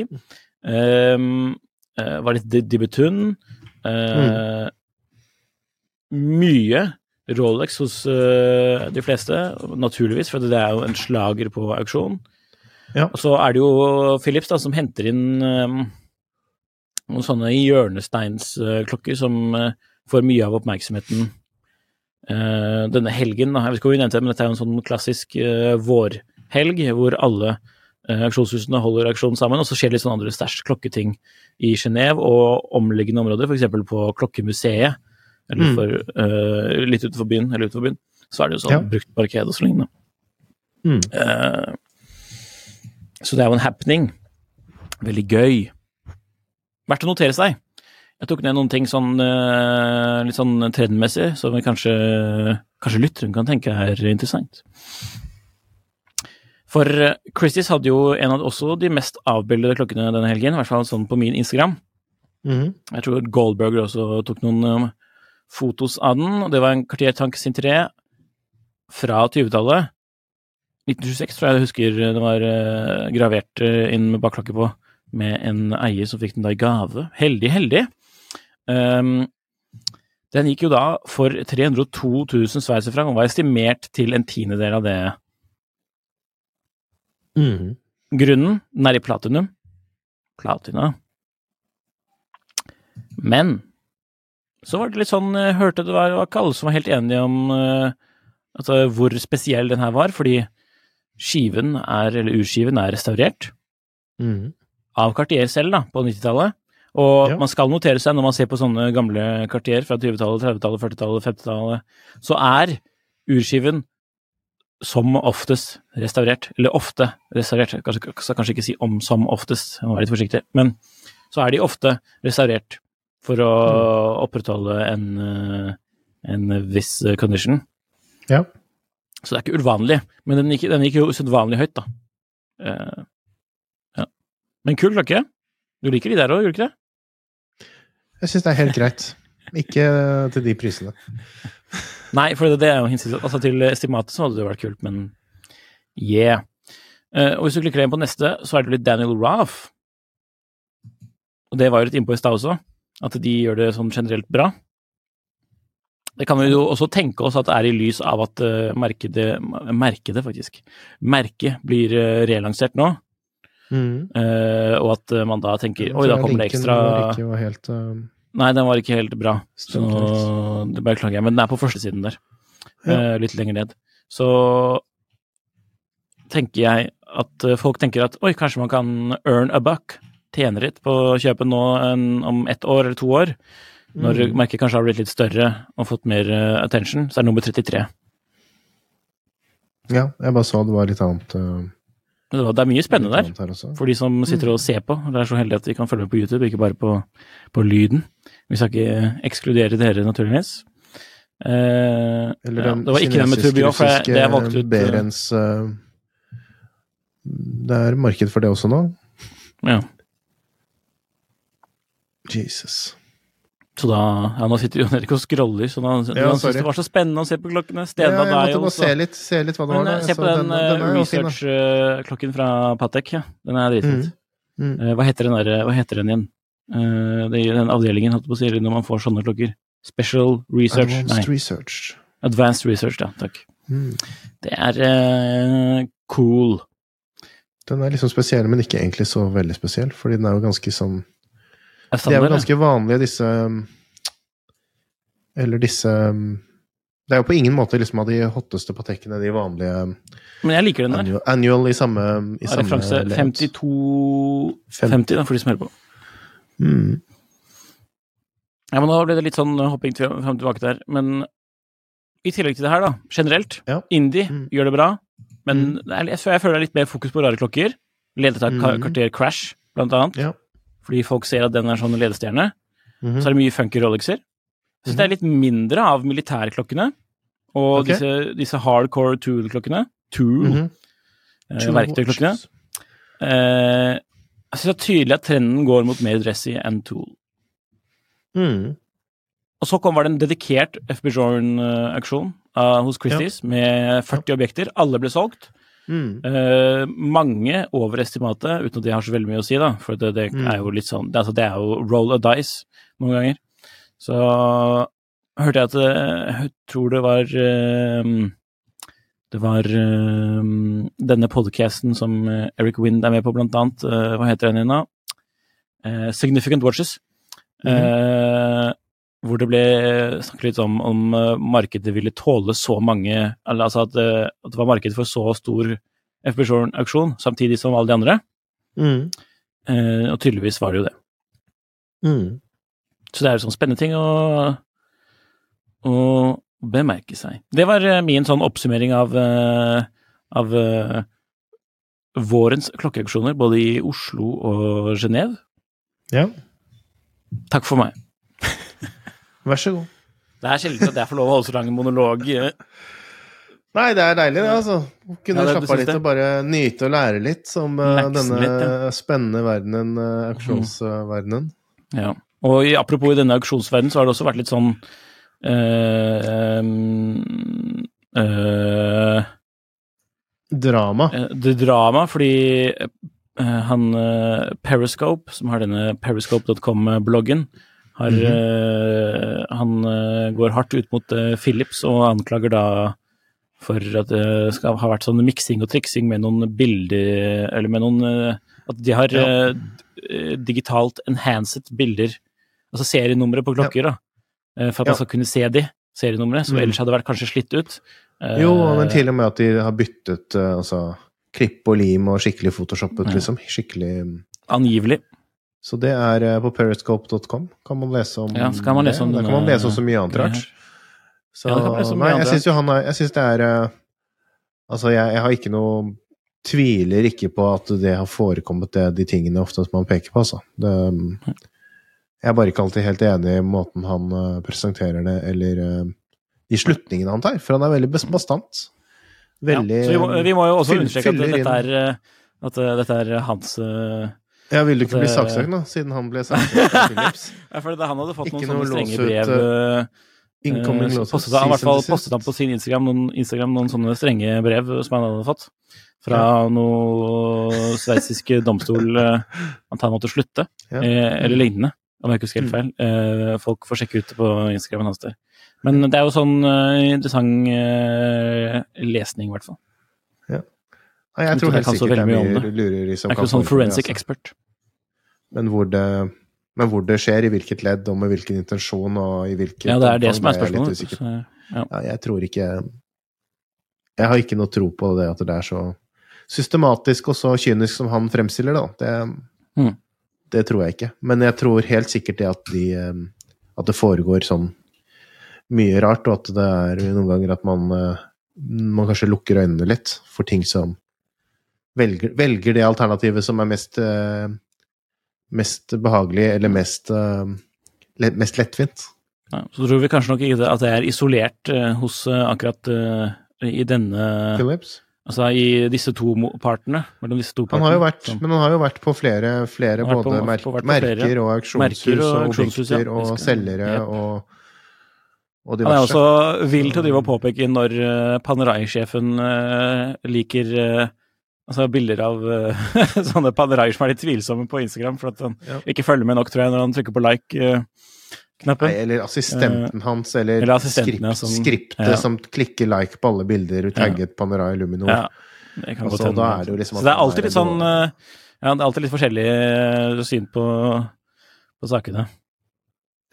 Um, eh, var litt Di- Dibutun. Uh, Mye Rolex hos uh, de fleste, naturligvis, for det er jo en slager på auksjon. Ja. Og så er det jo Philips da, som henter inn eh, noen sånne hjørnesteinsklokker som eh, får mye av oppmerksomheten eh, denne helgen. Da. Jeg vet ikke om vi nevnte det, men dette er jo en sånn klassisk eh, vårhelg hvor alle auksjonshusene holder auksjon sammen, og så skjer det litt sånn andre stæsj klokketing i Genéve og omliggende områder, f.eks. på Klokkemuseet, eller Mm. for, eh, litt utenfor byen, eller utenfor byen. Så er det jo sånn Ja. brukt marked og så lignende. Mm. Uh, så det er jo en happening. Veldig gøy. Verdt å notere seg. Jeg tok ned noen ting sånn eh, litt sånn trendmessig, som kanskje, kanskje lytteren kan tenke er interessant. For eh, Christies hadde jo en av også de mest avbildede klokkene denne helgen, i hvert fall sånn på min Instagram. Mhm. Jeg tror Goldberger også tok noen um, fotos av den. og Det var en Cartier Tank Sintré fra 20-tallet. 1926 tror jeg jeg husker det var gravert inn med bakklokke på, med en eier som fikk den da i gave. Heldig, heldig. Um, den gikk jo da for 302 000 sveitserfranc og var estimert til en tiendedel av det. Mm. Grunnen, den er i platinum. Platina. Men så var det litt sånn, jeg hørte det var, var ikke alle som var helt enige om eh, altså, hvor spesiell den her var, fordi skiven er, eller urskiven er restaurert Mhm. Av Cartier selv da, på 90-tallet. Og Ja. man skal notere seg når man ser på sånne gamle Cartier fra 20-tallet, 30-tallet, 40-tallet, 50-tallet, så er urskiven som oftest restaurert. Eller ofte restaurert. Kanskje, skal kanskje ikke si om som oftest, jeg må være litt forsiktig. Men så er de ofte restaurert for å opprettholde en, eh, en viss condition. Ja. Så det er ikke uvanlig. Men den gikk, den gikk jo usedvanlig høyt, da. Eh. Men kul klokke. Du liker de der òg, gjør du ikke det? Jeg syns det er helt greit. Ikke til de prisene. Nei, for det, det er jo hinsides Altså, til estimatet så hadde det vært kult, men yeah. Uh, og hvis du klikker inn på neste, så er det litt Daniel Raff. Og det var jo litt innpå i stad også, at de gjør det sånn generelt bra. Det kan vi jo også tenke oss at det er i lys av at uh, markedet, markedet faktisk, merket blir uh, relansert nå, Mm. eh, og at uh, man da tenker oi, da kommer det ekstra var ikke helt uh, Nei, den var ikke helt bra, så Stemmer. det beklager jeg, men den er på førstesiden der, Ja. Uh, litt lenger ned. Så tenker jeg at eh, folk tenker at oi, kanskje man kan earn a buck, tjene litt på å kjøpe nå en, om ett år eller to år, når Mm. merket kanskje har blitt litt større og fått mer eh, attention, så er det nummer 33. Ja, jeg bare så det var litt annet. Men Det, er mye spennende der. For de som sitter og ser på. Det er så heldig at de kan følge med på YouTube, ikke bare på, på lyden. Vi skal ikke ekskludere dere, naturligvis. Eh, Eller ja, det var ikke den med Turbio, for jeg, det jeg valgte ut eh, Berens uh, Det er marked for det også nå? ja. Jesus. Så da ja, Nå sitter Jon Erik og scroller, så da, Ja, han syntes det var så spennende å se på klokkene. Ja, Stena jeg måtte bare se litt, se litt hva det Men var. eh, da. se på den, den, eh, fin, da. research-klokken fra Patek, ja. Den er dritfint. Mm. Mm. hva heter den der, hva heter den igjen? Eh, det den avdelingen, holdt på å si, når man får sånne klokker. Special Research Advanced Nei, Research. Advanced Research, ja. Takk. Mm. Det er uh, cool. Den er liksom spesiell, men ikke egentlig så veldig spesiell, fordi den er jo ganske sånn Er De er jo ganske vanlige, disse um, Eller disse um, Det er jo på ingen måte liksom av de hotteste patekkene, de vanlige Men jeg liker den der. annual, annual i samme, i samme Referanse 52 50, da, for de som hører på. Mm. Ja, men da ble det litt sånn hopping til- fram og tilbake der. Men i tillegg til det her, da, generelt, Ja. Indie Mm. gjør det bra, men er, jeg, jeg føler det er litt mer fokus på rare klokker. Ledet av mm. Cartier Crash, blant annet. Ja. Fordi folk ser at den er sånn ledestjerne. Mhm. Så er det mye funky Rolexer. Jeg syns det er litt mindre av militærklokkene. Og okay. disse, disse hardcore tool-klokkene. Tool. Mhm. eh, verktøyklokkene. Eh, jeg syns det er tydelig at trenden går mot mer dressy enn tool. Mm. Og så kom var det en dedikert FB Jorn-auksjon uh, hos Christies med 40 objekter. Alle ble solgt. Mm. Uh, mange over estimatet, uten at det har så veldig mye å si, da. For det, det Mm. er jo litt sånn det, altså, det er jo roll of dice noen ganger. Så hørte jeg at eh, Jeg tror det var eh, Det var eh, denne podcasten som eh, Eric Wind er med på, blant annet. Eh, hva heter den igjen, da? Eh, Significant Watches. Eh, hvor det ble snakket litt om om eh, markedet ville tåle så mange eller Altså at, eh, at det var marked for så stor FB Shorn-auksjon samtidig som alle de andre. Mm. Eh, og tydeligvis var det jo det. Mm. Så det er jo sånn spennende ting å, å bemerke seg. Det var eh, min sånn oppsummering av, eh, av eh, vårens klokkeauksjoner, både i Oslo og Genéve. Ja, Takk for meg. Vær så god. Det er sjelden at jeg får lov å holde så lang monolog. eh. Nei, det er deilig, det, altså. Kunne Ja, slappe av litt det? og bare nyte og lære litt om uh, denne litt, ja. spennende verdenen, uh, auksjonsverdenen. Ja. Og i, apropos i denne auksjonsverdenen, så har det også vært litt sånn uh, eh, Drama. Eh, det drama, fordi eh, han eh, Periscope, som har denne periscope.com-bloggen, har, mm -hmm. uh, han uh, går hardt ut mot uh, Philips og anklager da for at det skal ha vært sånn miksing og triksing med noen bilder Eller med noen At de har Ja. digitalt enhanced bilder, altså serienumre på klokker, da. eh, For at Ja. man skal kunne se de serienumre, som Mm. ellers hadde vært kanskje slitt ut. Jo, men til og med at de har byttet altså, klipp og lim og skikkelig photoshoppet, Ja. liksom. Skikkelig Angivelig. Så det er eh, på periscope.com. Kan man lese om Ja, så kan man lese om det. Der kan man lese også mye annet rart. Så, Ja, om nei, jeg syns jo han er Jeg syns det er eh, Altså, jeg, jeg har ikke noe Tviler ikke på at det har forekommet, det, de tingene ofte som man peker på, altså. Det, jeg er bare ikke alltid helt enig i måten han eh, presenterer det, eller eh, de slutningene han tar, for han er veldig bas- bastant. Veldig ja, så vi må, vi må jo også understreke at dette er, eh, at eh, dette er hans eh, Ja, vil du ikke bli saksøkt, da, siden han ble saksøkt av Philips? Ja, for det, han hadde fått Ikke noen sånne strenge brev eh, Incoming uh, postet han, I hvert fall postet han på sin Instagram noen, Instagram noen sånne strenge brev som han hadde fått fra noe sveitsisk domstol uh, at han måtte slutte, Ja. uh, eller lignende, om jeg ikke husker helt feil. Uh, folk får sjekke ut det på Instagramen hans der. Men det er jo sånn eh, interessant eh, lesning, i hvert fall. Nei, Jeg tror helt sikkert det er mye lureri som Jeg er kan ikke sånn forensic altså. expert. Men hvor, det, men hvor det skjer, i hvilket ledd, og med hvilken intensjon, og i hvilket Ja, det er det som er spørsmålet. Jeg, er ja. Ja, jeg tror ikke Jeg har ikke noe tro på det at det er så systematisk og så kynisk som han fremstiller det. da. Det, Mm. det tror jeg ikke. Men jeg tror helt sikkert det at, de, eh, at det foregår sånn mye rart, og at det er noen ganger at man, eh, man kanskje lukker øynene litt for ting som velger, velger det alternativet som er mest, eh, mest behagelig, eller mest, eh, mest lettvint. Ja, så tror vi kanskje nok ikke at det er isolert eh, hos akkurat i denne Philips. Altså i disse to partene. Mellom disse to Han har jo vært, men han har jo vært på flere, flere vært både på- mer, på- vært på merker flere. og auksjonshus og og, objekter ja. og selgere yep. og, og Han er også vill til å drive og påpeke når Panerai-sjefen liker altså bilder av uh, sånne Panerai som er litt tvilsomme på Instagram, for at han Ja. ikke følger med nok, tror jeg, når han trykker på like-knappen. Uh, eller assistenten hans, eller, eller assistenten, skript, som- skriptet ja. som klikker like på alle bilder og tagget Panerai Luminor. ja, Altså, da er det jo liksom Så det er alltid litt sånn eh, Ja, det er alltid litt forskjellig syn på, på sakene.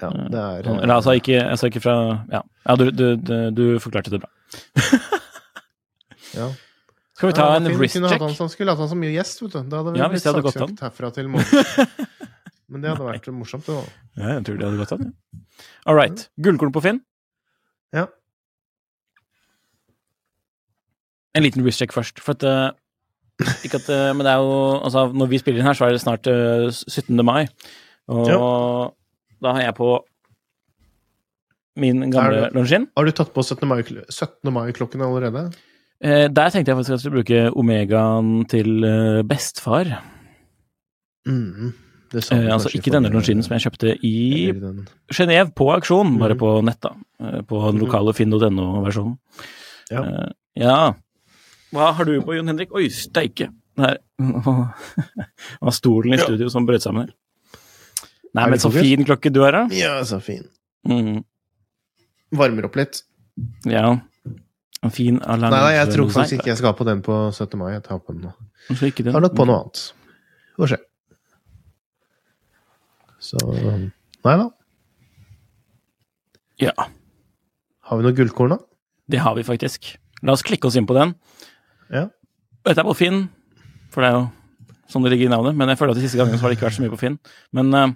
Ja, det er Sånn, Eller altså ikke, altså ikke fra Ja, ja du, du, du, du forklarte det bra. ja. Skal vi ta Ja, en wrist Kunne hatt check? han som skulle hatt han som gjest, vet du. Da hadde vi Ja, blitt saksøkt herfra til morgen. Men det hadde vært morsomt, det òg. Ja, jeg tror det hadde gått an. Ja. All right. Gullkorn på Finn. Ja. En liten wrist check først. For at eh, ikke at, eh, Men det er jo Altså, når vi spiller inn her, så er det snart uh, 17. mai. Og da har jeg på min gamle Longin. Har du tatt på 17. mai- 17. mai-klokken allerede? Eh, der tenkte jeg faktisk at jeg skulle bruke Omegaen til eh, bestefar. Mm, det sa Eh, altså ikke denne longinen som jeg kjøpte i Genéve på auksjon, bare Mhm. på nett, da. Eh, På den Mhm. lokale finn.no-versjonen. Ja. Eh, ja. Hva har du på, Jon Henrik? Oi, steike! Det var stolen i studio som brøt sammen her. Nei, men så fin klokke du har, da. Ja, så fin. Mm. Varmer opp litt. Ja. En fin alarm. Nei, jeg tror faktisk ikke jeg skal ha på den på 17. mai. Jeg tar på den nå. Ikke den. Har nok på noe annet. Får se. Så Nei da. Ja, Har vi noe gullkorn, da? det har vi faktisk. La oss klikke oss inn på den. Ja. Dette er på Finn, for det er jo sånn det ligger i navnet. Men jeg føler at de siste gangene har det ikke vært så mye på Finn. Men uh,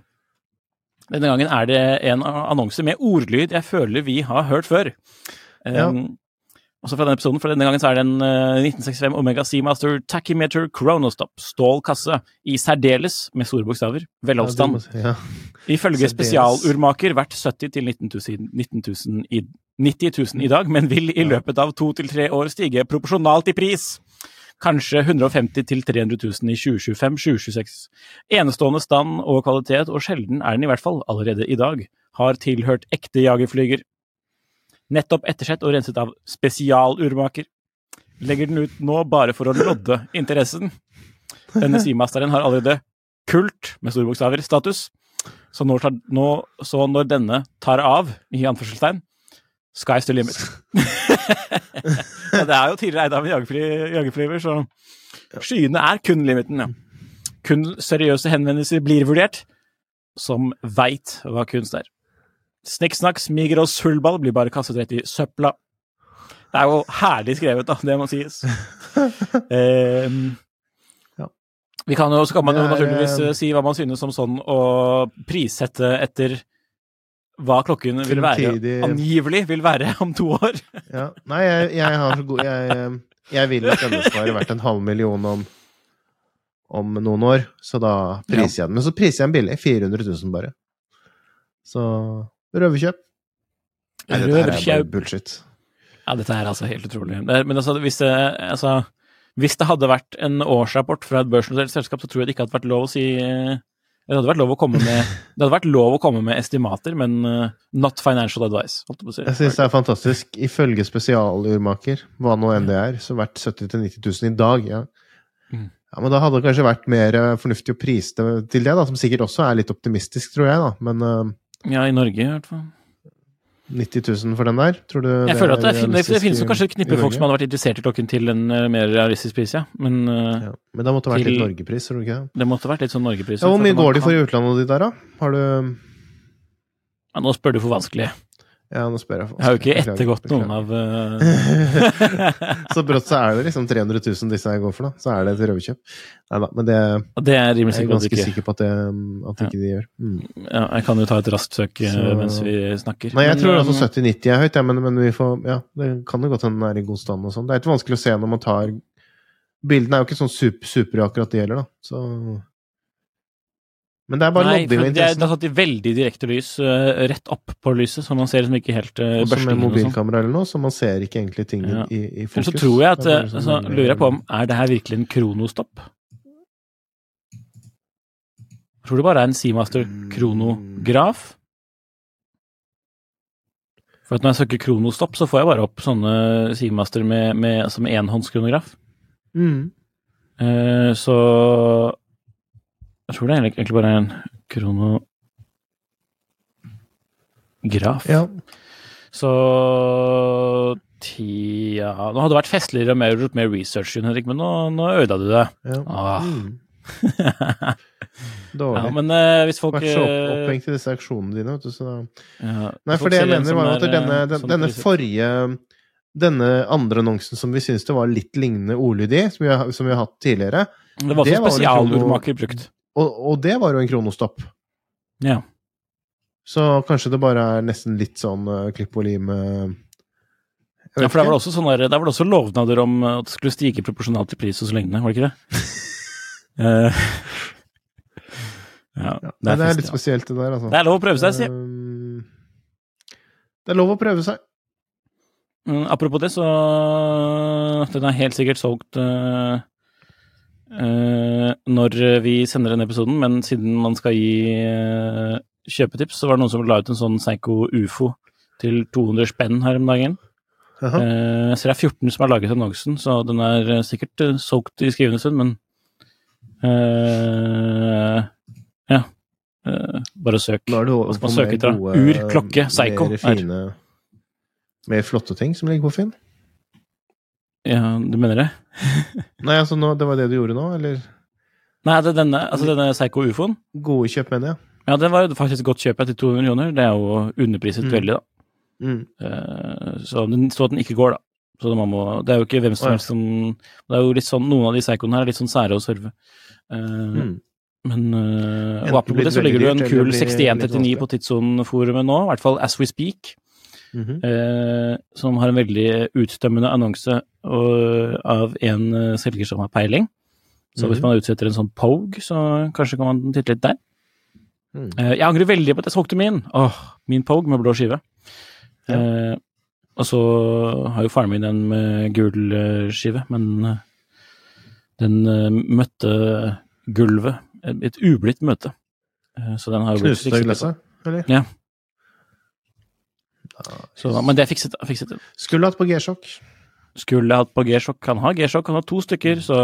denne gangen er det en annonse med ordlyd jeg føler vi har hørt før. Ja. Også fra denne episoden, for denne gangen så er det en eh, 1965 Omega Seamaster Tachymeter Chronostop stål kasse i særdeles, med store bokstaver, velholdsstand. Ja, Ifølge spesialurmaker verdt 70 til 19 000, 19 000 i, 90 000 i dag, men vil i løpet av to til tre år stige proporsjonalt i pris. Kanskje 150 til 300 000 i 2025-2026. Enestående stand og kvalitet, og sjelden er den i hvert fall allerede i dag, har tilhørt ekte jagerflyger. Nettopp ettersett og renset av spesialurmaker. Legger den ut nå bare for å lodde interessen. Denne Seamasteren har allerede kult, med store bokstaver, status. Så når, nå, så når denne tar av, i anførselstegn, sky's the limit. ja, det er jo tidligere eid av en jagerfly, jagerflyver, så skyene er kun limiten, ja. Kun seriøse henvendelser blir vurdert, som veit hva kunst er. Snikksnakk, smiger og sullball blir bare kastet rett i søpla. Det er jo herlig skrevet, da, det må sies. um, Ja. vi kan jo, så kan man jo er, naturligvis eh, eh, si hva man synes om sånn, og prissette etter hva klokken vil være, angivelig vil være om to år. Ja. Nei, jeg, jeg har så god jeg, Jeg vil at denne skal være verdt en halv million om, om noen år, så da priser jeg den. Men så priser jeg den billig. 400 000 bare. Så røverkjøp. Nei, dette her er bare Røverkjøp. bullshit. Ja, dette er altså helt utrolig. Er, men altså, hvis det, altså, hvis det hadde vært en årsrapport fra et børsnotert selskap, så tror jeg det ikke hadde vært lov å si eh, Det hadde vært lov å komme med, det hadde vært lov å komme med estimater, men uh, not financial advice. Holdt jeg på å si. Jeg syns det er fantastisk. Ifølge spesialurmaker, hva nå enn det er, så verdt 70 000-90 000 i dag. Ja. Mm. ja, men da hadde det kanskje vært mer eh, fornuftig å prise det til det, da, som sikkert også er litt optimistisk, tror jeg, da. Men eh, Ja, i Norge i hvert fall. 90 000 for den der, tror du Jeg føler at det, fin- det, det finnes jo kanskje et knippe folk som hadde vært interessert i klokken til en eh, mer realistisk pris, ja. Men eh, ja. Men det måtte vært Til- litt norgepris, tror du ikke det? det måtte vært litt sånn Norgepris. Ja, hvor mye går de for i utlandet ditt der, da? Har du Ja, nå spør du for vanskelig. Ja, nå spør jeg. Jeg har jo ikke ettergått noen av Så brått så er det liksom 300 000 disse jeg går for, da. Så er det et røverkjøp. Nei da, men det Det er jeg er ganske sikker på at, det, at ikke de gjør. Mm. ja, Jeg kan jo ta et raskt søk eh, Så- mens vi snakker. Nei, jeg Men, tror eh, altså 70-90 er høyt, ja, men, men vi får Ja, det kan jo godt hende den er i god stand og sånn. Det er litt vanskelig å se når man tar Bildene er jo ikke sånn super, supre akkurat det gjelder, da. Så Men det er bare lodding og det er, det er satt i veldig direkte lys, uh, rett opp på lyset, så man ser liksom ikke helt uh, Også med børstingen og sånn. mobilkamera eller noe, så man ser ikke egentlig ting Ja. i, i Men så tror jeg at eh, sånn Så lurer jeg på om Er det her virkelig en kronostopp? Jeg tror det bare er en Seamaster kronograf. For at når jeg søker kronostopp, så får jeg bare opp sånne Seamaster med, med, altså med enhåndskronograf. Mm. Uh, så Jeg tror det er egentlig bare en kronograf. Ja. Så tida Nå hadde det vært festligere og mer, gjort mer research, Henrik, men nå, nå ødela du det. ja. Ah. Mm. ja, Dårlig. men uh, hvis folk Vært så eh, opphengt i disse aksjonene dine, vet du, så da ja, Nei, for det jeg mener var at denne, eh, den, denne forrige Denne andre annonsen som vi syntes det var litt lignende ordlyd i, som vi har, som vi har hatt tidligere, Det var også spesialordmaker brukt. Og, og det var jo en kronostopp. Ja. Så kanskje det bare er nesten litt sånn uh, klipp og lim uh, ja, for det var det også sånne, det var vel også lovnader om eh, at det skulle stige proporsjonalt til pris hos lengdene, var det ikke det? uh, ja, det Nei, er, det er litt spesielt, det der, altså. Det er lov å prøve seg, si. Det er lov å prøve seg. Mm, apropos det, så Den er helt sikkert solgt eh, når vi sender den episoden, men siden man skal gi eh, kjøpetips, så var det noen som la ut en sånn Psycho Ufo til 200 spenn her om dagen. Jaha. Jeg så det er 14 som har laget annonsen, så den er eh, sikkert eh, solgt i skrivende stund, men uh, Ja. Uh, bare søk. Nå er det man på etter, gode, Ur, klokke, Psycho. Mer fine Mer flotte ting som ligger på Finn? Ja, du mener det? Nei, altså nå, det var det du gjorde nå, eller? Nei, det er denne, altså denne Psycho Ufoen. Gode kjøp, mener jeg. Ja, den var jo faktisk godt kjøp til 200 millioner. Det er jo underpriset Mm. veldig, da. Mm. Uh, så den at den ikke går, da. Så man må, det er jo ikke hvem som helst som Det er jo litt sånn, Noen av de psykoene her er litt sånn sære å serve. Uh, Mm. Men uh, og apropos det, det så ligger det jo en kul eller blir 6139 på Tidssonen-forumet nå, i hvert fall as we speak, Mhm. eh, som har en veldig utstømmende annonse og, av en eh, selger som har peiling. Så hvis Mhm. man utsetter en sånn Pogue, så kanskje kan man titte litt der. Mm. Eh, jeg angrer veldig på at jeg solgte min. Åh, min Pogue med blå skive. Eh, og så har jo faren min en med gul eh, skive, men eh, den møtte gulvet. Et, ublidt møte. Så den har jo blitt Knuste glasset, eller? Ja. Så, men det fikset fikset. fikset. Skulle hatt på G-sjokk. Skulle hatt på G-sjokk. Han har G-sjokk, han har to stykker, så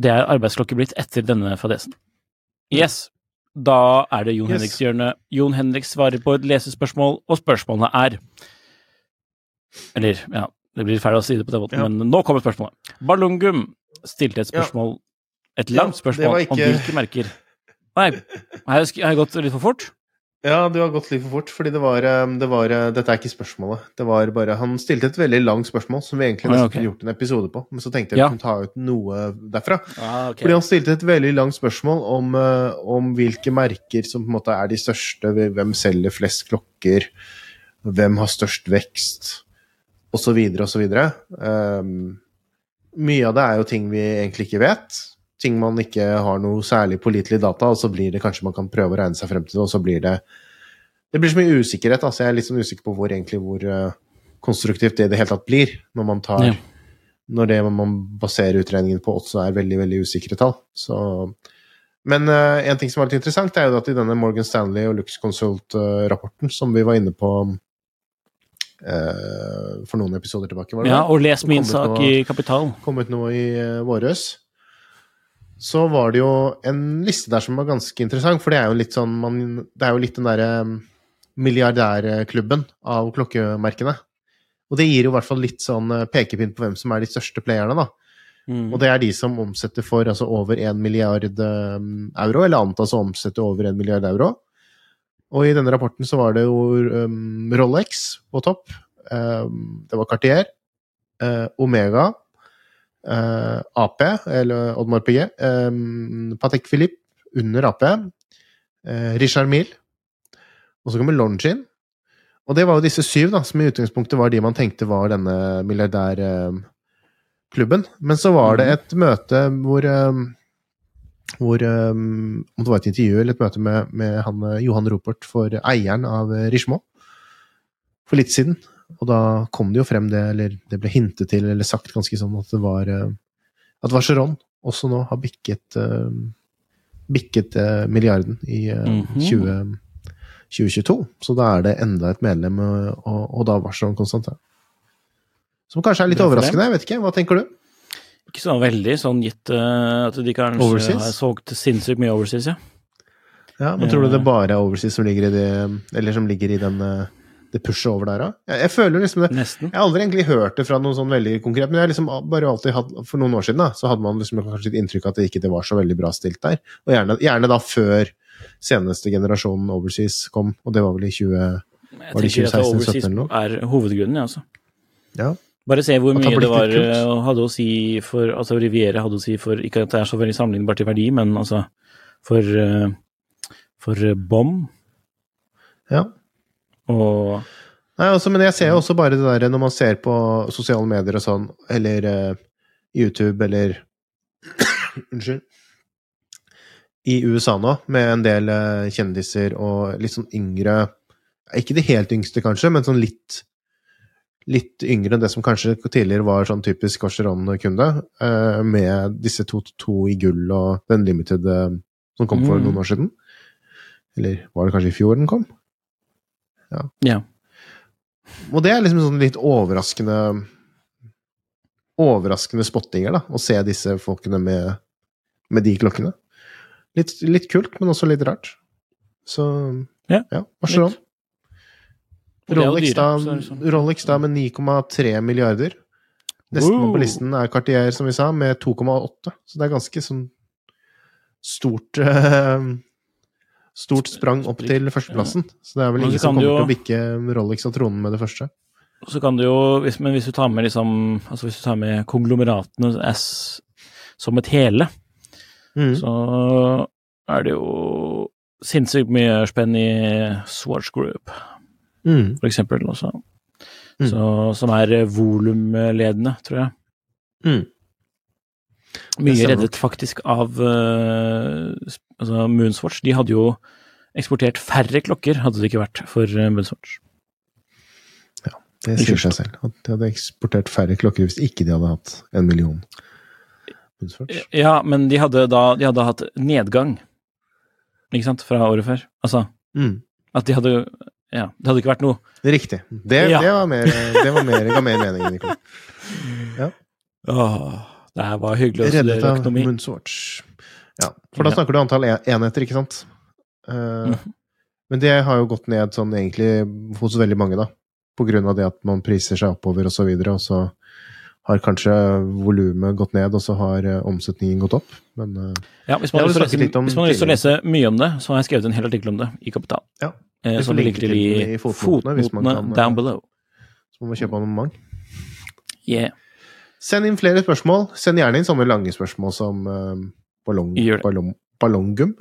det er arbeidsklokke blitt etter denne fadesen. Yes. Da er det Jon Yes. Henriks hjørne. Jon Henrik svarer på et lesespørsmål, og spørsmålene er Eller, ja, det blir feil å si det på den måten, Ja. men nå kommer spørsmålet. Ballongum stilte et Ja. spørsmål, et langt spørsmål, spørsmål, ikke... om hvilke merker Nei, jeg, har jeg gått litt for fort? Ja, du har gått litt for fort, fordi det var, eh, det var eh, Dette er ikke spørsmålet. Det var bare Han stilte et veldig langt spørsmål som vi egentlig nesten ok. kunne gjort en episode på, men så tenkte jeg Ja. vi kunne ta ut noe derfra. Ah, Fordi han stilte et veldig langt spørsmål om, eh, om hvilke merker som på en måte er de største, hvem selger flest klokker, hvem har størst vekst, og så videre og så videre. Um, mye av det er jo ting vi egentlig ikke vet. Ting man ikke har noe særlig pålitelig data, og så blir det kanskje man kan prøve å regne seg frem til det, og så blir det Det blir så mye usikkerhet. Altså jeg er litt sånn usikker på hvor egentlig hvor uh, konstruktivt det i det hele tatt blir, når man tar Ja. Når det man baserer utregningen på, også er veldig, veldig usikre tall. Så men uh, en ting som er litt interessant, er jo at i denne Morgan Stanley og Lux Consult-rapporten, som vi var inne på uh, for noen episoder tilbake, var det Ja, og les min sak noe- i Kapital. kom ut noe i uh, våres, så var det jo en liste der som var ganske interessant, for det er jo litt sånn man, Det er jo litt den derre um, milliardærklubben av klokkemerkene. Og det gir jo i hvert fall litt sånn uh, pekepinn på hvem som er de største playerne, da. Mm. Og det er de som omsetter for altså over 1 milliard um, euro, eller antas å omsette over 1 milliard euro. Og i denne rapporten så var det jo um, Rolex på topp. Um, det var Cartier, uh, Omega, uh, AP, eller Oddmar Piguet, Eh, Patek Philippe under AP, Eh, Richard Mille, og så kommer Longin. Og det var jo disse syv da, som i utgangspunktet var de man tenkte var denne milliardærklubben. Men så var det et møte hvor, um, hvor um, Om det var et intervju eller et møte med, med han, eh, Johan Ropert for eieren av eh, Richemont for litt siden. Og da kom det jo frem det, eller det ble hintet til, eller sagt ganske sånn, at det var eh, at Vacheron også nå har bikket eh, bikket eh, milliarden i mm -hmm. 20, 2022. Så da er det enda et medlem, og, og da Vacheron Constantin. Som kanskje er litt overraskende, jeg vet ikke. Hva tenker du? Ikke så veldig sånn gitt at de kanskje Overseas? har solgt sinnssykt mye overseas, ja. Ja, men tror du det bare er Overseas som ligger i det, eller som ligger i den, det pushet over der, da? Jeg, jeg føler liksom det Nesten. Jeg har aldri egentlig hørt det fra noen sånn veldig konkret, men jeg har liksom bare alltid hatt, for noen år siden da, så hadde man liksom kanskje et inntrykk av at det ikke det var så veldig bra stilt der. Og gjerne, gjerne da før seneste generasjonen Overseas kom, og det var vel i 20... Jeg Var det tenker at 2016, overseas 17 eller noe? er hovedgrunnen, ja, altså. Ja. Bare se hvor At det mye det var litt eh, hadde å si for Altså Riviere hadde å si for Ikke at det er så veldig sammenlignbart i verdi, men altså for eh, For Bom ja. Og Nei, altså, men jeg ser jo også bare det der når man ser på sosiale medier og sånn, eller uh, YouTube, eller Unnskyld. I USA nå, med en del uh, kjendiser og litt sånn yngre Ikke de helt yngste, kanskje, men sånn litt Litt yngre enn det som kanskje tidligere var sånn typisk Vacheron-kunde, uh, med disse to, to i gull og den limited eh, som kom for Mm. noen år siden. Eller var det kanskje i fjor den kom? Ja. Og det er liksom sånn litt overraskende Overraskende spottinger, da, å se disse folkene med, med de klokkene. Litt, litt kult, men også litt rart. Så Ja, er jo Rolex, sånn. Rolex da med 9,3 milliarder. Nesten Wow. på listen er Cartier, som vi sa, med 2,8. Så det er ganske sånn stort eh, Stort sprang opp til førsteplassen. Så det er vel ingen som kommer jo... til å bikke Rolex og tronen med det første. Så kan du jo, hvis, men hvis du tar med liksom Altså hvis du tar med konglomeratene S som et hele, Mm. så er det jo sinnssykt mye spenn i Swatch Group, Mm. for eksempel, også. Mm. Så, som er volumledende, tror jeg. Mm. Mye reddet faktisk av sp- altså Moonswatch. De hadde jo eksportert færre klokker, hadde det ikke vært for Moonswatch. Ja, Det sier seg selv. At de hadde eksportert færre klokker hvis ikke de hadde hatt en million. Moonswatch. Ja, men de hadde da de hadde hatt nedgang, ikke sant, fra året før. Altså, Mm. at de hadde Ja, det hadde ikke vært noe Riktig. Det, Ja. det var mer, det var mer, ga mer mening, Nicolai. Åh, det her var hyggelig å studere Reddet studere av økonomi. Ja, for da snakker du antall enheter, ikke sant? Eh, Mhm. Men det har jo gått ned sånn egentlig hos veldig mange, da. På grunn av det at man priser seg oppover og så videre, og så har kanskje volumet gått ned, og så har eh, omsetningen gått opp. Men eh, Ja, hvis man, har lyst til å lese, hvis man har lyst til å lese mye om det, så har jeg skrevet en hel artikkel om det i Kapital. Ja. Eh, vi linke linker til i fotnotene, hvis man fotnotene kan, down below. så må man kjøpe abonnement. Yeah. Send inn flere spørsmål. Send gjerne inn sånne lange spørsmål som uh, ballong, ballong, ballonggum.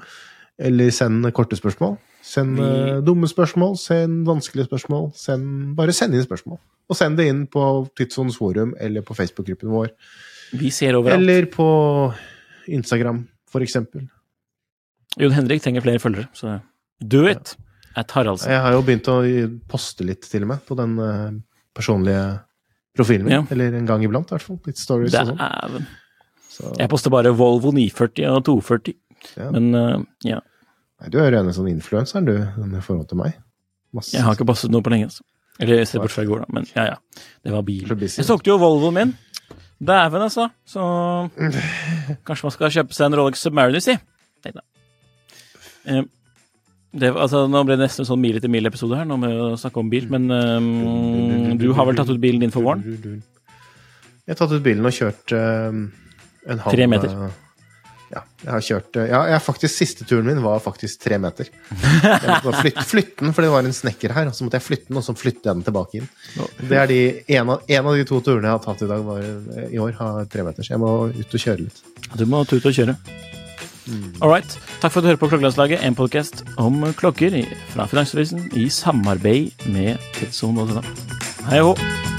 Eller send korte spørsmål. Send eh, dumme spørsmål. Send vanskelige spørsmål. Send, bare send inn spørsmål. og send det inn på Tidssonens forum eller på Facebook-gruppen vår. Vi ser overalt. Eller på Instagram, for eksempel. Jon Henrik trenger flere følgere, så do it! At Haraldsen. Jeg har jo begynt å poste litt, til og med, på den eh, personlige profilen min. Ja. Eller en gang iblant, i hvert fall. Litt stories og sånn. Så, Jeg poster bare Volvo 940 og 240. Ja. Men uh, ja, nei, du er jo rene sånn influenseren, du, i forhold til meg. Masse. jeg har ikke postet noe på lenge. Altså. Eller se bort fra i går, da. Men ja, ja. Det var bil. Jeg solgte jo Volvoen min. Dæven, altså. Så kanskje man skal kjøpe seg en Rolex Submariner, si. Nei da. Eh, det, altså, nå ble det nesten en sånn mil etter mil-episode her, nå med å snakke om bil. Men um, du har vel tatt ut bilen din for våren? Jeg har tatt ut bilen og kjørt eh, en halv Tre meter. eh, Ja, jeg har kjørt eh, Ja, jeg faktisk, siste turen min var faktisk tre meter. Jeg måtte flytte, flytte den, for det var en snekker her. Og så måtte jeg flytte den, og så flytte jeg den tilbake inn. Det er de, en, av, en av de to turene jeg har tatt i dag var, eh, i år, har tre meter. Så jeg må ut og kjøre litt. Du må ut og kjøre. All right. Takk for at du hører på Klokkelandslaget, en podkast om klokker fra Finansavisen i samarbeid med Tidszone og sånn. Hei og hå.